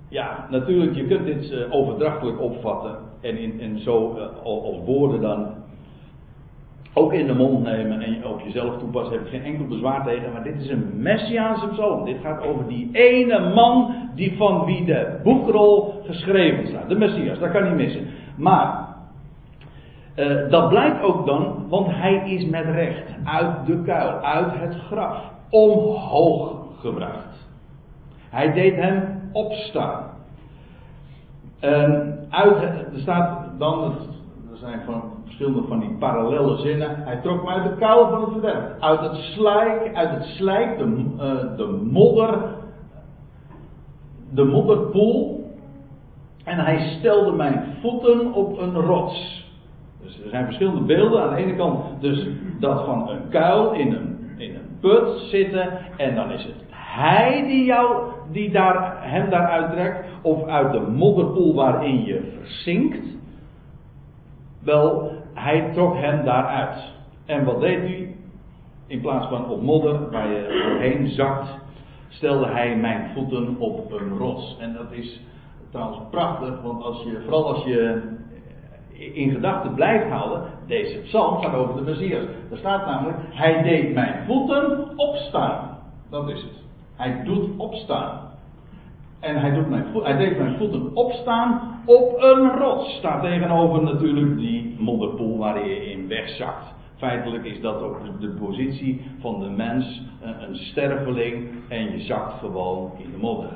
ja, natuurlijk, je kunt dit uh, overdrachtelijk opvatten en, in, en zo uh, als woorden dan ook in de mond nemen en op jezelf toepassen, heb ik geen enkel bezwaar tegen. Maar dit is een messiaanse psalm. Dit gaat over die ene man die van wie de boekrol geschreven staat. De messias, dat kan niet missen. Maar uh, dat blijkt ook dan, want hij is met recht uit de kuil, uit het graf, omhoog gebracht. Hij deed hem opstaan. Uit, er staat dan, er zijn van verschillende van die parallele zinnen. Hij trok me uit de kuil van het verderf. Uit het slijk, uit het slijk, de, uh, de modder, de modderpoel. En hij stelde mijn voeten op een rots. Dus er zijn verschillende beelden. Aan de ene kant dus dat van een kuil in een, in een put zitten. En dan is het hij die jou, die daar, hem daaruit trekt. Of uit de modderpoel waarin je verzinkt. Wel, hij trok hem daaruit. En wat deed hij? In plaats van op modder waar je doorheen zakt, stelde hij mijn voeten op een rots. En dat is trouwens prachtig, want als je, vooral als je in gedachten blijft houden, deze psalm gaat over de Messias. Er staat namelijk, hij deed mijn voeten opstaan. Dat is het. Hij doet opstaan. En hij, doet mijn hij deed mijn voeten opstaan op een rots. Staat tegenover natuurlijk die modderpoel waar je in wegzakt. Feitelijk is dat ook de positie van de mens, een sterveling, en je zakt gewoon in de modder.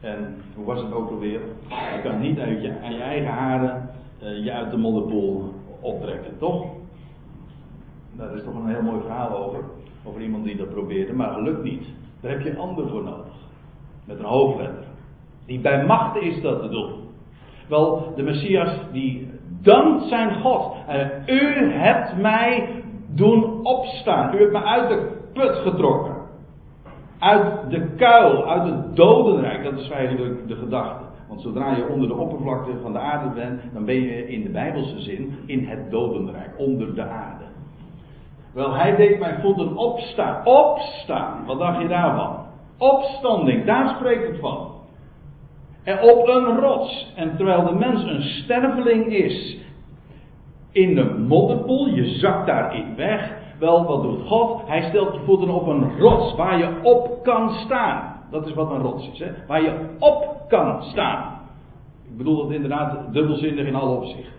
En hoe was het ook alweer? Je kan niet uit je, aan je eigen haren je uit de modderpoel optrekken, toch? Daar is toch een heel mooi verhaal over. Over iemand die dat probeerde, maar gelukt niet. Daar heb je een ander voor nodig. Met een hoofdletter. Die bij macht is dat te doen. Wel, de Messias die dankt zijn God. En u hebt mij doen opstaan. U hebt mij uit de put getrokken. Uit de kuil, uit het dodenrijk. Dat is eigenlijk de gedachte. Want zodra je onder de oppervlakte van de aarde bent, dan ben je in de Bijbelse zin in het dodenrijk, onder de aarde. Wel, hij deed mijn voeten opstaan. Opstaan, wat dacht je daarvan? Opstanding, daar spreekt het van. En op een rots. En terwijl de mens een sterveling is in de modderpoel, je zakt daarin weg. Wel, wat doet God? Hij stelt je voeten op een rots waar je op kan staan. Dat is wat een rots is, hè? waar je op kan staan. Ik bedoel dat inderdaad dubbelzinnig in alle opzichten.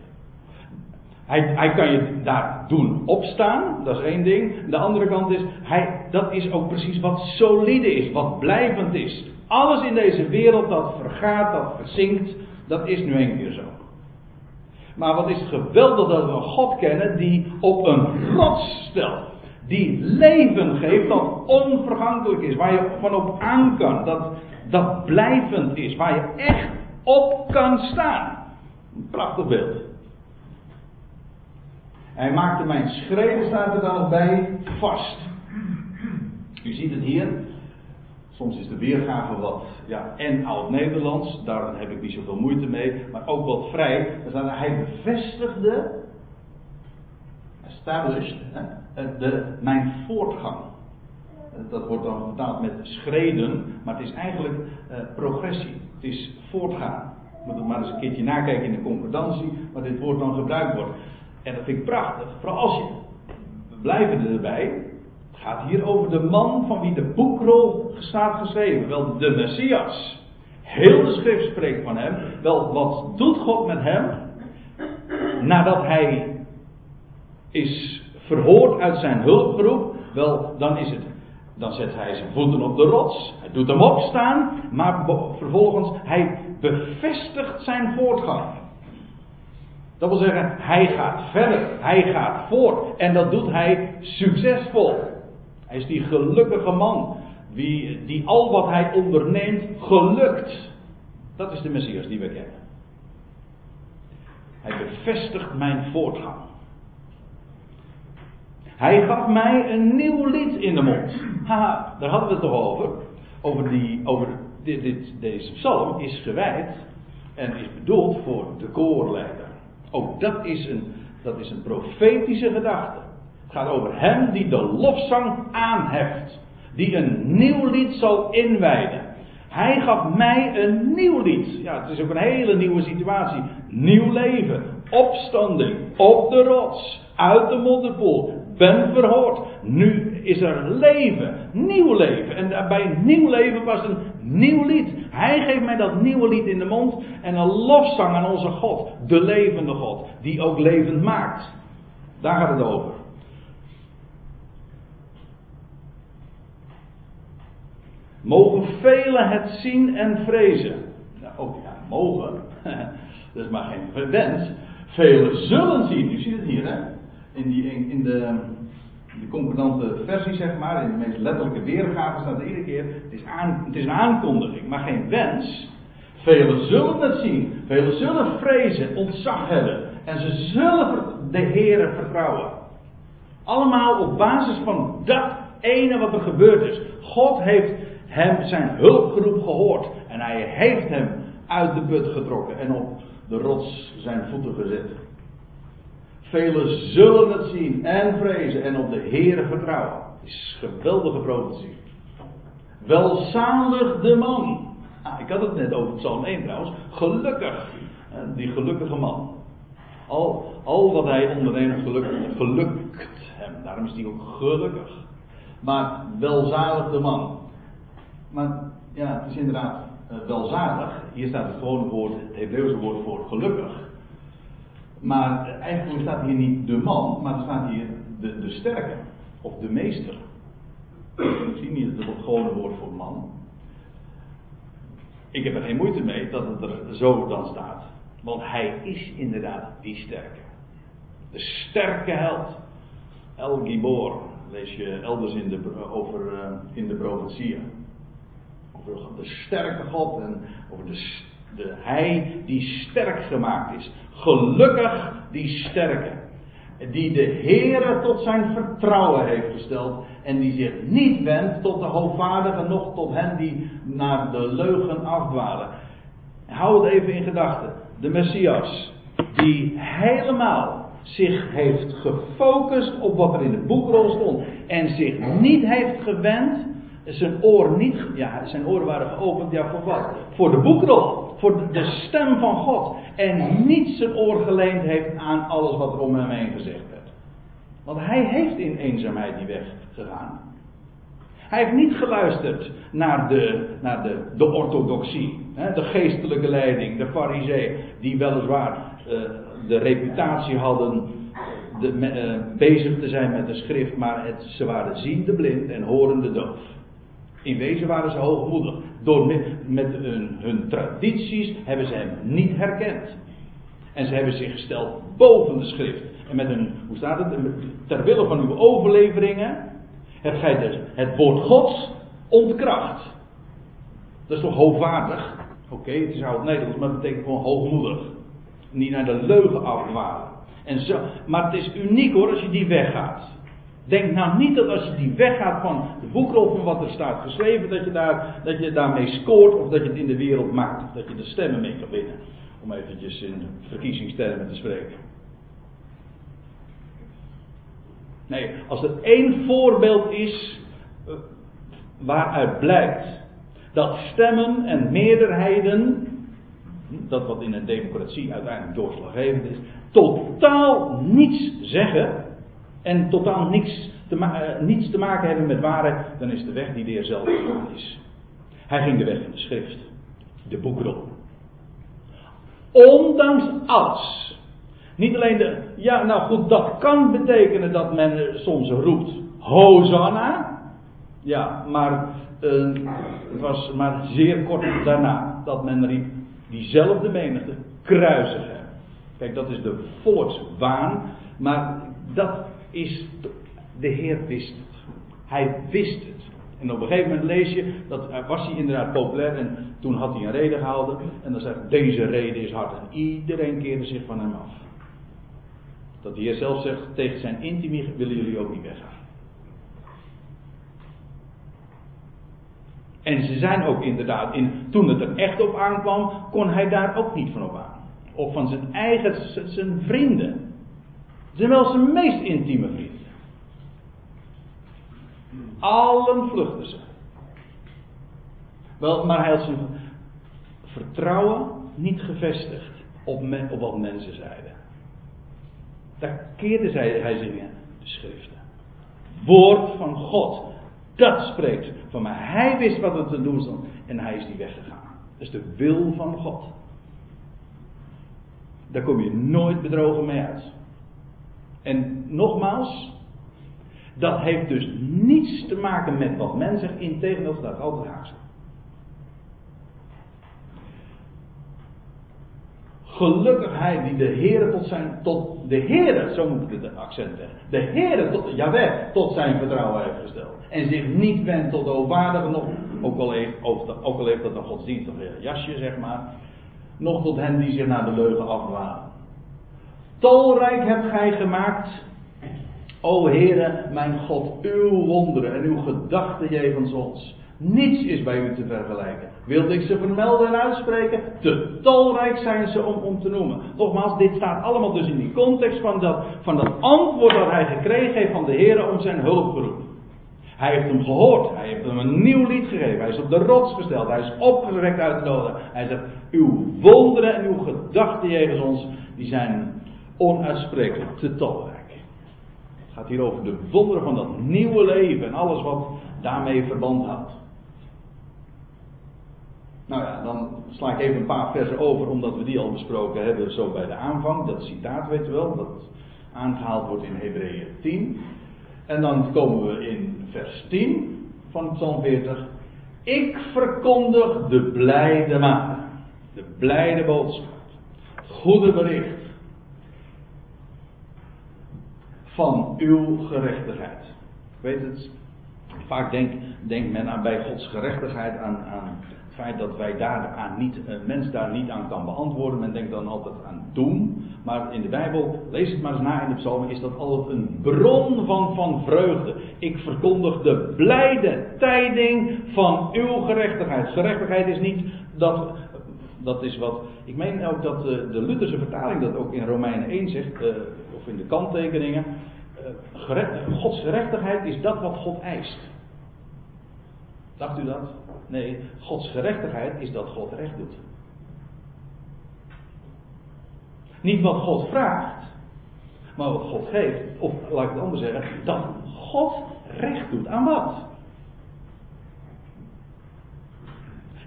Hij, hij kan je daar doen opstaan, dat is één ding. De andere kant is, hij, dat is ook precies wat solide is, wat blijvend is. Alles in deze wereld dat vergaat, dat verzinkt, dat is nu één keer zo. Maar wat is geweldig dat we een God kennen die op een rots stelt. Die leven geeft dat onvergankelijk is, waar je van op aan kan, dat, dat blijvend is, waar je echt op kan staan. Een prachtig beeld. Hij maakte mijn schreden, staat er dan nog bij, vast. U ziet het hier. Soms is de weergave wat, ja, en oud-Nederlands, daar heb ik niet zoveel moeite mee, maar ook wat vrij. Hij bevestigde, established, hè, de, mijn voortgang. Dat wordt dan vertaald met schreden, maar het is eigenlijk uh, progressie. Het is voortgaan. Moet het maar eens een keertje nakijken in de concordantie, waar dit woord dan gebruikt wordt. En dat vind ik prachtig. Vooral als je, we blijven erbij. Het gaat hier over de man van wie de boekrol staat geschreven. Wel, de Messias. Heel de schrift spreekt van hem. Wel, wat doet God met hem? Nadat hij is verhoord uit zijn hulpgroep. Wel, dan is het dan zet hij zijn voeten op de rots. Hij doet hem opstaan, maar vervolgens hij bevestigt zijn voortgang. Dat wil zeggen, hij gaat verder, hij gaat voort en dat doet hij succesvol. Hij is die gelukkige man, die, die al wat hij onderneemt gelukt. Dat is de Messias die we kennen. Hij bevestigt mijn voortgang. Hij gaf mij een nieuw lied in de mond. Haha, daar hadden we het toch over. Over, die, over dit, deze psalm is gewijd en is bedoeld voor de koorleider. Ook dat is een, dat is een profetische gedachte. Het gaat over hem die de lofzang aanheft. Die een nieuw lied zal inwijden. Hij gaf mij een nieuw lied. Ja, het is ook een hele nieuwe situatie. Nieuw leven. Opstanding. Op de rots. Uit de modderpoel. Ben verhoord. Nu is er leven. Nieuw leven. En bij nieuw leven was een nieuw lied. Hij geeft mij dat nieuwe lied in de mond. En een lofzang aan onze God. De levende God. Die ook levend maakt. Daar gaat het over. Mogen velen het zien en vrezen. Nou, ook ja, mogen. dat is maar geen wens. Velen zullen zien. U ziet het hier, hè? In, die, in, de, de concordante versie, zeg maar, in de meest letterlijke weergave staat er iedere keer: het is, aan, het is een aankondiging, maar geen wens. Velen zullen het zien. Velen zullen vrezen, ontzag hebben. En ze zullen de Heeren vertrouwen. Allemaal op basis van dat ene wat er gebeurd is. God heeft hem zijn hulpgeroep gehoord. En hij heeft hem uit de put getrokken en op de rots zijn voeten gezet. Velen zullen het zien en vrezen en op de Heere vertrouwen. Is geweldige profetie. Welzalig de man. Ik had het net over Psalm 1 trouwens. Gelukkig. Die gelukkige man. Al, wat hij onderneemt gelukt, gelukt hem. Daarom is hij ook gelukkig. Maar welzalig de man. Maar ja, het is inderdaad uh, welzalig. Hier staat het gewone woord, het Hebreeuwse woord voor gelukkig. Maar eigenlijk staat hier niet de man, maar er staat hier de, de sterke. Of de meester. Ik zie niet het gewone woord voor man. Ik heb er geen moeite mee dat het er zo dan staat. Want hij is inderdaad die sterke. De sterke held. El Gibor. Lees je elders in de, over uh, in de profetieën over de sterke God en over de, de Hij die sterk gemaakt is. Gelukkig die sterke. Die de Heere tot zijn vertrouwen heeft gesteld. En die zich niet wendt tot de hoogvaardigen, nog tot hen die naar de leugen afdwalen. Hou het even in gedachten. De Messias, die helemaal zich heeft gefocust op wat er in de boekrol stond. En zich niet heeft gewend zijn oor niet, ja, zijn oren waren geopend, ja, voor wat? Voor de boekrol, voor de stem van God. En niet zijn oor geleend heeft aan alles wat er om hem heen gezegd werd. Want hij heeft in eenzaamheid die weg gegaan. Hij heeft niet geluisterd naar de, naar de, de orthodoxie, hè, de geestelijke leiding, de farisee, die weliswaar uh, de reputatie hadden de, uh, bezig te zijn met de schrift, maar het, ze waren ziende blind en horende doof. In wezen waren ze hoogmoedig. Door met, hun, hun, tradities hebben ze hem niet herkend. En ze hebben zich gesteld boven de schrift. En met hun, hoe staat het? Ter wille van uw overleveringen hebt gij dus het woord Gods ontkracht. Dat is toch hoogwaardig? Oké, het is oud Nederlands, maar het betekent gewoon hoogmoedig. Niet naar de leugen afdwalen. En zo, maar het is uniek hoor als je die weggaat. Denk nou niet dat als je die weggaat van de boekrol van wat er staat geschreven, dat je, daar, dat je daarmee scoort of dat je het in de wereld maakt. Dat je de stemmen mee kan winnen. Om eventjes in verkiezingstermen te spreken. Nee, als er één voorbeeld is eh, waaruit blijkt dat stemmen en meerderheden, dat wat in een democratie uiteindelijk doorslaggevend is, totaal niets zeggen en totaal niks te, uh, niets te maken hebben met waarheid, dan is de weg die de Heer zelf is. Hij ging de weg in de schrift, de boekrol. Ondanks alles. Niet alleen de, ja nou goed, dat kan betekenen dat men soms roept, Hosanna. Ja, maar Uh, het was maar zeer kort daarna dat men riep diezelfde menigte kruisigen. Kijk, dat is de volkswaan, maar dat is. De Heer wist het. Hij wist het. En op een gegeven moment lees je, dat was hij inderdaad populair en toen had hij een reden gehouden. En dan zegt deze reden is hard. En iedereen keerde zich van hem af. Dat de Heer zelf zegt, tegen zijn intimie willen jullie ook niet weggaan. En ze zijn ook inderdaad, in, toen het er echt op aankwam, kon hij daar ook niet van op aan. Of van zijn eigen, zijn vrienden. Het zijn meest intieme vrienden. Allen vluchten ze. Wel, maar hij had zijn vertrouwen niet gevestigd op, op wat mensen zeiden. Daar keerde hij zich in, de schriften. Woord van God. Dat spreekt van mij. Hij wist wat het te doen stond en hij is die weggegaan. Dat is de wil van God. Daar kom je nooit bedrogen mee uit. En nogmaals, dat heeft dus niets te maken met wat men zegt, integendeel staat altijd haast. Gelukkig hij die de Heer tot zijn, tot de Heer, zo moet ik het accent leggen, de Heer tot, Jawel, tot zijn vertrouwen heeft gesteld. En zich niet wendt tot de nog, ook al heeft, ook al heeft dat een godsdienstig jasje, zeg maar, nog tot hen die zich naar de leugen afdwalen. Talrijk hebt gij gemaakt, o Heere, mijn God, uw wonderen en uw gedachten jegens ons. Niets is bij u te vergelijken. Wilde ik ze vermelden en uitspreken? Te talrijk zijn ze om, om te noemen. Nogmaals, dit staat allemaal dus in die context van dat, van dat antwoord dat hij gekregen heeft van de Heer om zijn hulpgeroep. Hij heeft hem gehoord. Hij heeft hem een nieuw lied gegeven. Hij is op de rots gesteld. Hij is opgewekt uit de doden. Hij zegt, uw wonderen en uw gedachten jegens ons, die zijn onuitsprekelijk, te talrijk. Het gaat hier over de wonderen van dat nieuwe leven en alles wat daarmee verband houdt. Nou ja, dan sla ik even een paar versen over, omdat we die al besproken hebben, zo bij de aanvang. Dat citaat, weet u wel, dat aangehaald wordt in Hebreeën 10. En dan komen we in vers 10 van Psalm 40. Ik verkondig de blijde maat, de blijde boodschap, goede bericht van uw gerechtigheid. Weet het, vaak denkt denk men aan bij Gods gerechtigheid aan, aan het feit dat wij daar aan niet, een mens daar niet aan kan beantwoorden. Men denkt dan altijd aan doen. Maar in de Bijbel, lees het maar eens na in de psalmen, is dat altijd een bron van, van vreugde. Ik verkondig de blijde tijding van uw gerechtigheid. Gerechtigheid is niet dat, dat is wat, ik meen ook dat de, de Lutherse vertaling dat ook in Romeinen 1 zegt, uh, of in de kanttekeningen. Uh, Gods gerechtigheid is dat wat God eist. Dacht u dat? Nee, Gods gerechtigheid is dat God recht doet. Niet wat God vraagt, maar wat God geeft. Of laat ik het anders zeggen, dat God recht doet aan wat?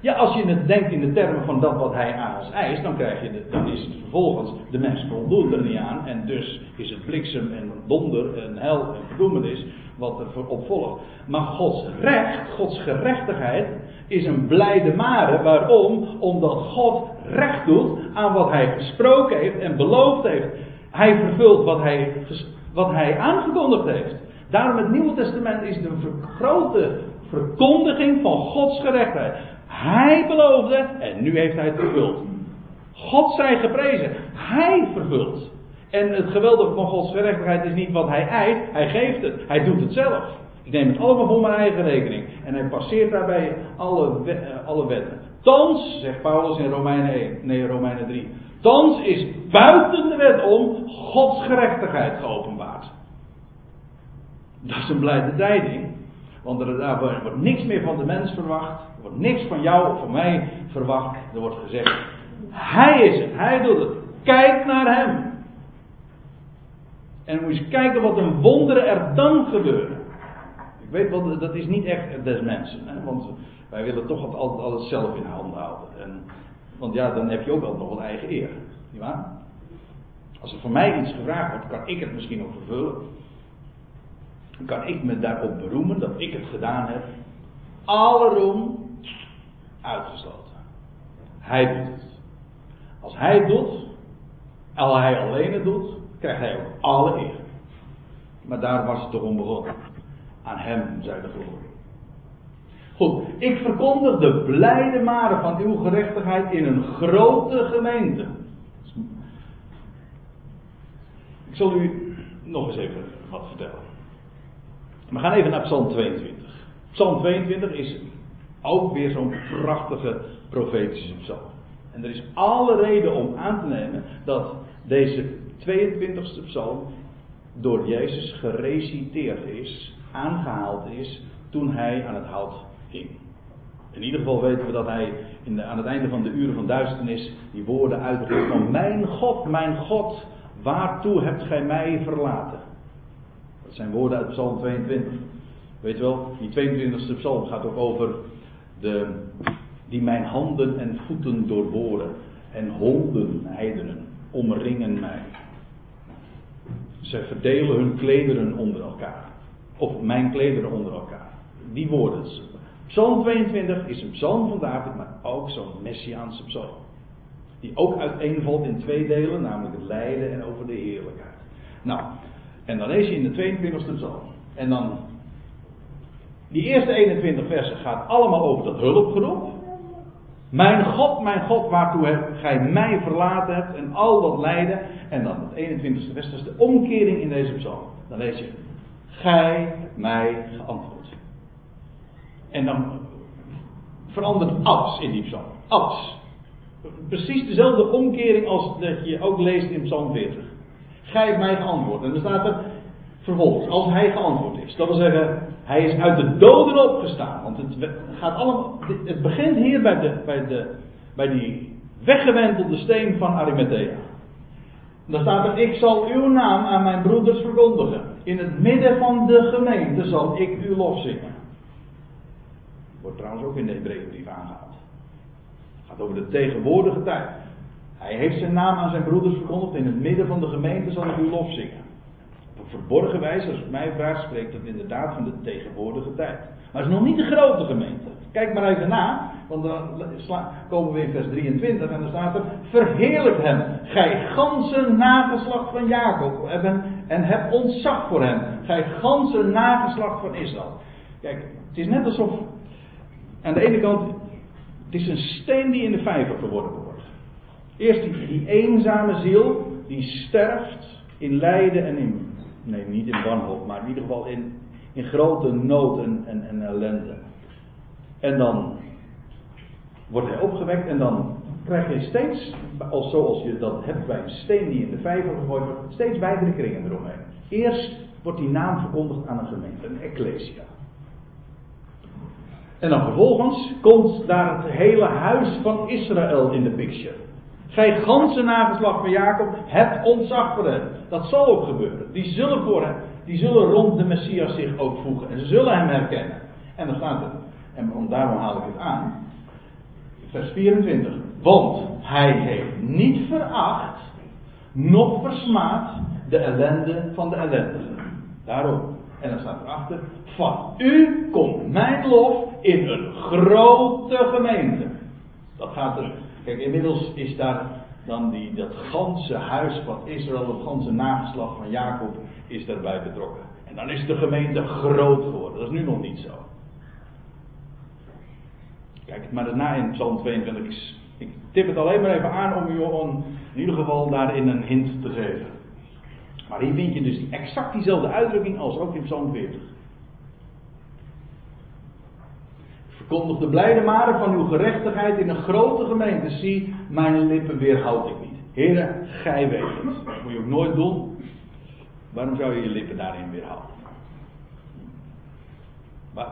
Ja, als je het denkt in de termen van dat wat hij aan ons eist, dan, krijg je de, dan is het vervolgens, de mens voldoet er niet aan en dus is het bliksem en donder en hel en verdoemenis wat er op volgt. Maar Gods recht, Gods gerechtigheid, is een blijde mare. Waarom? Omdat God recht doet aan wat hij gesproken heeft en beloofd heeft. Hij vervult wat hij, wat hij aangekondigd heeft. Daarom het Nieuwe Testament is de grote verkondiging van Gods gerechtigheid. Hij beloofde en nu heeft hij het vervuld. God zij geprezen. Hij vervult. En het geweldige van Gods gerechtigheid is niet wat hij eist, hij geeft het. Hij doet het zelf. Ik neem het allemaal voor mijn eigen rekening. En hij passeert daarbij alle, eh, alle wetten. Thans, zegt Paulus in Romeinen 1, nee Romeinen 3. Thans is buiten de wet om Gods gerechtigheid geopenbaard. Dat is een blijde tijding. Want er, daar wordt niks meer van de mens verwacht. Niks van jou of van mij verwacht. Er wordt gezegd: Hij is het, Hij doet het. Kijk naar Hem. En moet je kijken wat een wonderen er dan gebeuren. Ik weet wel, dat is niet echt des mensen. Hè? Want wij willen toch altijd alles zelf in handen houden. En, want ja, dan heb je ook altijd nog een eigen eer. Niet waar? Als er voor mij iets gevraagd wordt, kan ik het misschien ook vervullen. Kan ik me daarop beroemen dat ik het gedaan heb. alle roem uitgesloten. Hij doet het. Als hij het doet, als hij alleen het doet, krijgt hij ook alle eer. Maar daar was het toch om begonnen. Aan hem zij de glorie. Goed, ik verkondig de blijde maren van uw gerechtigheid in een grote gemeente. Ik zal u nog eens even wat vertellen. We gaan even naar Psalm 22. Psalm 22 is ook weer zo'n prachtige profetische psalm. En er is alle reden om aan te nemen dat deze 22e psalm door Jezus gereciteerd is, aangehaald is, toen hij aan het hout hing. In ieder geval weten we dat hij in aan het einde van de uren van duisternis die woorden uitriep van Mijn God, mijn God, waartoe hebt gij mij verlaten? Dat zijn woorden uit Psalm 22. Weet wel, die 22e psalm gaat ook over de, die mijn handen en voeten doorboren. En honden, heidenen, omringen mij. Ze verdelen hun klederen onder elkaar. Of mijn klederen onder elkaar. Die woorden. Psalm 22 is een psalm van David, maar ook zo'n messiaanse psalm. Die ook uiteenvalt in twee delen, namelijk het lijden en over de heerlijkheid. Nou, en dan lees je in de 22e psalm. En dan, die eerste 21 versen gaat allemaal over dat hulpgeroep. Mijn God, mijn God, waartoe hebt gij mij verlaten hebt en al dat lijden. En dan het 21ste vers, dat is de omkering in deze psalm. Dan lees je, gij mij geantwoord. En dan verandert alles in die psalm. Alles. Precies dezelfde omkering als dat je ook leest in psalm 40. Gij mij geantwoord. En dan staat er vervolgens, als hij geantwoord is. Dat wil zeggen, hij is uit de doden opgestaan. Want het, gaat allemaal, het begint hier bij, de, bij, de, bij die weggewentelde steen van Arimathea. Dan staat er, ik zal uw naam aan mijn broeders verkondigen. In het midden van de gemeente zal ik uw lof zingen. Wordt trouwens ook in de Hebreeënbrief aangehaald. Het gaat over de tegenwoordige tijd. Hij heeft zijn naam aan zijn broeders verkondigd. In het midden van de gemeente zal ik uw lof zingen verborgen wijze, als het mij vraagt, spreekt het inderdaad van de tegenwoordige tijd. Maar het is nog niet de grote gemeente. Kijk maar even na, want dan komen we in vers 23 en dan staat er: Verheerlijk hem, gij ganse nageslacht van Jacob, en heb ontzag voor hem, gij ganse nageslacht van Israël. Kijk, het is net alsof aan de ene kant, het is een steen die in de vijver verworpen wordt. Eerst die, die eenzame ziel, die sterft in lijden en in nee, niet in wanhoop, maar in ieder geval in, in grote nood en, en, en ellende. En dan wordt hij opgewekt en dan krijg je steeds, als zoals je dat hebt bij een steen die in de vijver gegooid wordt, steeds wijdere kringen eromheen. Eerst wordt die naam verkondigd aan een gemeente, een ecclesia. En dan vervolgens komt daar het hele huis van Israël in de picture. Gij ganse nageslag van Jacob, het ontzag voor hem. Dat zal ook gebeuren. Die zullen voor hem, die zullen rond de Messias zich ook voegen. En ze zullen hem herkennen. En dan staat er, en daarom haal ik het aan, vers 24. Want hij heeft niet veracht, noch versmaad de ellende van de ellendigen. Daarom. En dan staat erachter, van u komt mijn lof in een grote gemeente. Dat gaat er Kijk, inmiddels is daar dan die, dat ganse huis van Israël, het ganse nageslag van Jacob, is daarbij betrokken. En dan is de gemeente groot geworden. Dat is nu nog niet zo. Kijk, maar daarna in Psalm 22, ik, tip het alleen maar even aan om u in ieder geval daarin een hint te geven. Maar hier vind je dus exact diezelfde uitdrukking als ook in Psalm 40. Verkondig de blijde maren van uw gerechtigheid in een grote gemeente. Zie, mijn lippen weerhoud ik niet. Heren, gij weet het. Dat moet je ook nooit doen. Waarom zou je je lippen daarin weerhouden?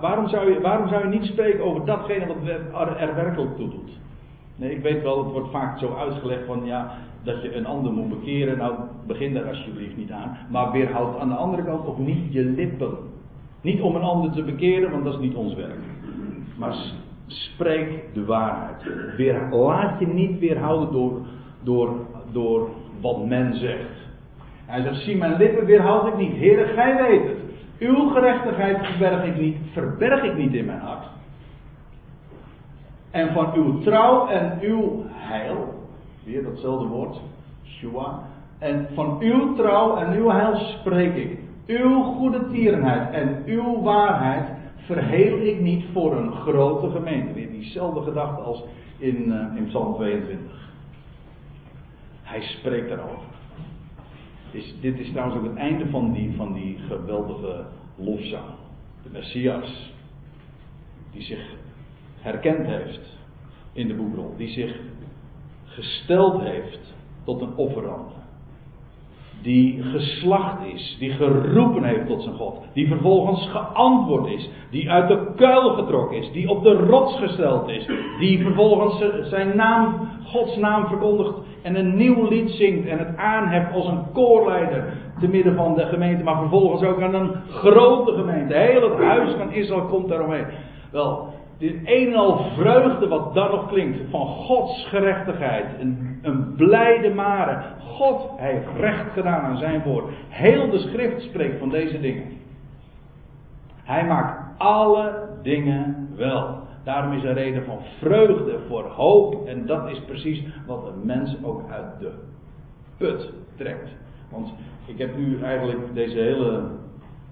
Waarom zou, je, waarom zou je niet spreken over datgene wat er werkelijk toe doet? Nee, ik weet wel, het wordt vaak zo uitgelegd van ja, dat je een ander moet bekeren. Nou, begin daar alsjeblieft niet aan. Maar weerhoud aan de andere kant ook niet je lippen. Niet om een ander te bekeren, want dat is niet ons werk. Maar spreek de waarheid. Weer, laat je niet weerhouden door, door, door wat men zegt. Hij zegt, zie mijn lippen weerhoud ik niet. Heere, gij weet het. Uw gerechtigheid verberg ik niet, verberg ik niet in mijn hart. En van uw trouw en uw heil, weer datzelfde woord, Shua. En van uw trouw en uw heil spreek ik. Uw goede tierenheid en uw waarheid verheel ik niet voor een grote gemeente. Weer diezelfde gedachte als in, uh, in Psalm 22. Hij spreekt daarover. Is, dit is trouwens ook het einde van die, van die geweldige lofzang. De Messias. Die zich herkend heeft in de boekrol. Die zich gesteld heeft tot een offerande. Die geslacht is, die geroepen heeft tot zijn God, die vervolgens geantwoord is, die uit de kuil getrokken is, die op de rots gesteld is, die vervolgens zijn naam, Gods naam verkondigt en een nieuw lied zingt en het aanheft als een koorleider te midden van de gemeente, maar vervolgens ook aan een grote gemeente. Heel het huis van Israël komt daaromheen. Wel, dit een en al vreugde wat dan nog klinkt van Gods gerechtigheid. Een blijde mare. God heeft recht gedaan aan zijn woord. Heel de schrift spreekt van deze dingen. Hij maakt alle dingen wel. Daarom is er reden van vreugde voor hoop. En dat is precies wat een mens ook uit de put trekt. Want ik heb nu eigenlijk deze hele.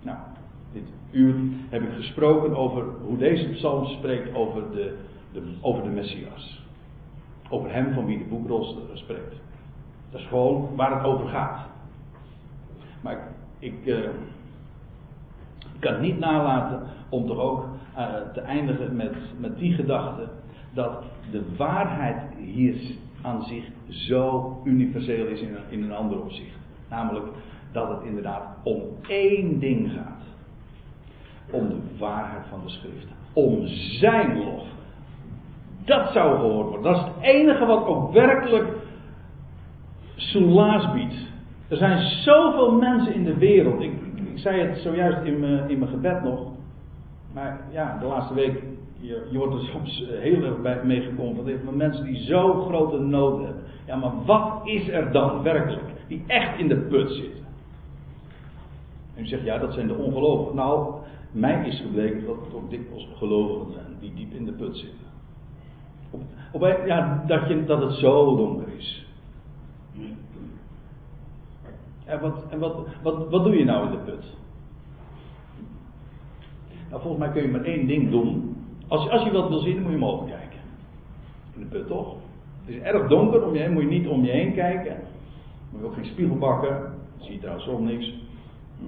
Nou, dit uur heb ik gesproken over hoe deze psalm spreekt over de, de, over de Messias. Over hem van wie de boekrol spreekt. Dat is gewoon waar het over gaat. Maar ik, ik, uh, kan niet nalaten om toch ook uh, te eindigen met, met die gedachte dat de waarheid hier aan zich zo universeel is in een, in een ander opzicht. Namelijk dat het inderdaad om één ding gaat om de waarheid van de schrift. Om zijn lof. Dat zou gehoord worden. Dat is het enige wat ook werkelijk soelaas biedt. Er zijn zoveel mensen in de wereld. Ik, ik zei het zojuist in mijn, in mijn gebed nog. Maar ja, de laatste week. Je, je wordt er soms heel erg mee geconfronteerd met mensen die zo grote nood hebben. Ja, maar wat is er dan werkelijk? Die echt in de put zitten. En u zegt, ja, dat zijn de ongelovigen. Nou, mij is gebleken dat het ook dikwijls gelovigen zijn die diep in de put zitten. Op, ja, dat, je, dat het zo donker is. En, wat, en wat, wat, wat doe je nou in de put? Nou, volgens mij kun je maar één ding doen. Als als je wat wil zien, moet je omhoog kijken. In de put toch? Het is erg donker om je moet je niet om je heen kijken. Moet je ook geen spiegel pakken. Dan zie je trouwens ook niks. Hm.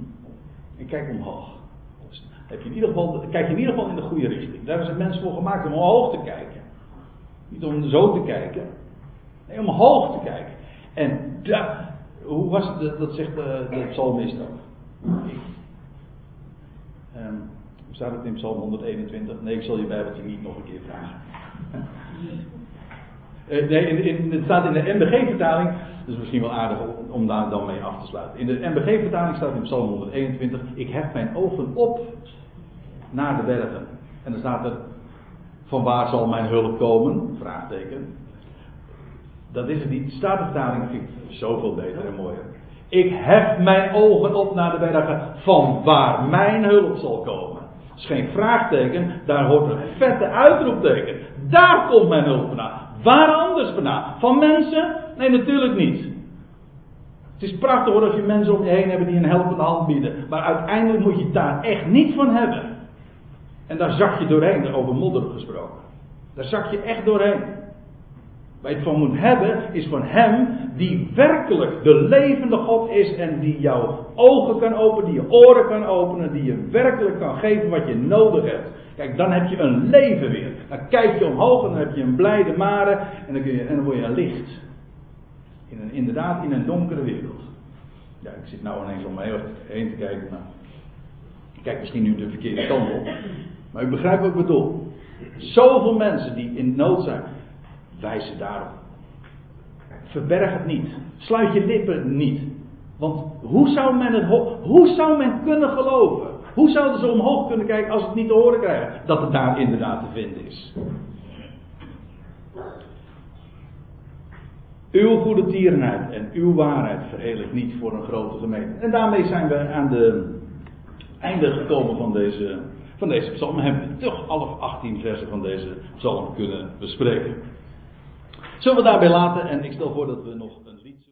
En kijk omhoog heb je in ieder geval, kijk je in ieder geval in de goede richting. Daar zijn mensen voor gemaakt om omhoog te kijken. Niet om zo te kijken. Nee, om omhoog te kijken. En daar, hoe was het, dat zegt de, de psalmist ook. Um, hoe staat het in psalm 121? Nee, ik zal je Bijbeltje niet nog een keer vragen. Uh, nee, in, in, het staat in de MBG-vertaling, dat is misschien wel aardig om daar dan mee af te sluiten. In de MBG-vertaling staat in Psalm 121: Ik heb mijn ogen op naar de bergen. En dan staat er: Van waar zal mijn hulp komen? Vraagteken. Dat is het niet. Statenvertaling vind ik zoveel beter en mooier. Ik hef mijn ogen op naar de bergen. Van waar mijn hulp zal komen. Dat is geen vraagteken, daar hoort een vette uitroepteken. Daar komt mijn hulp vandaan. Waar anders vandaan? Van mensen? Nee, natuurlijk niet. Het is prachtig hoor als je mensen om je heen hebt die een helpende hand bieden. Maar uiteindelijk moet je daar echt niet van hebben. En daar zak je doorheen, over modder gesproken. Daar zak je echt doorheen. Waar je het van moet hebben, is van Hem die werkelijk de levende God is en die jouw ogen kan openen, die je oren kan openen, die je werkelijk kan geven wat je nodig hebt. Kijk, dan heb je een leven weer. Dan kijk je omhoog en dan heb je een blijde mare en dan, kun je, en dan word je licht. In een, inderdaad in een donkere wereld. Ja, ik zit nou ineens om me heen te kijken. Nou, ik kijk misschien nu de verkeerde kant op. Maar ik begrijp wat ik bedoel. Zoveel mensen die in nood zijn. Wijs ze daarop. Verberg het niet. Sluit je lippen niet. Want hoe zou men het hoe zou men kunnen geloven? Hoe zouden ze omhoog kunnen kijken als ze het niet te horen krijgen dat het daar inderdaad te vinden is? Uw goede tierenheid en uw waarheid verheel ik niet voor een grote gemeente. En daarmee zijn we aan de einde gekomen van deze van deze psalm hebben we toch alle 18 versen van deze psalm kunnen bespreken. Zullen we daarbij laten en ik stel voor dat we nog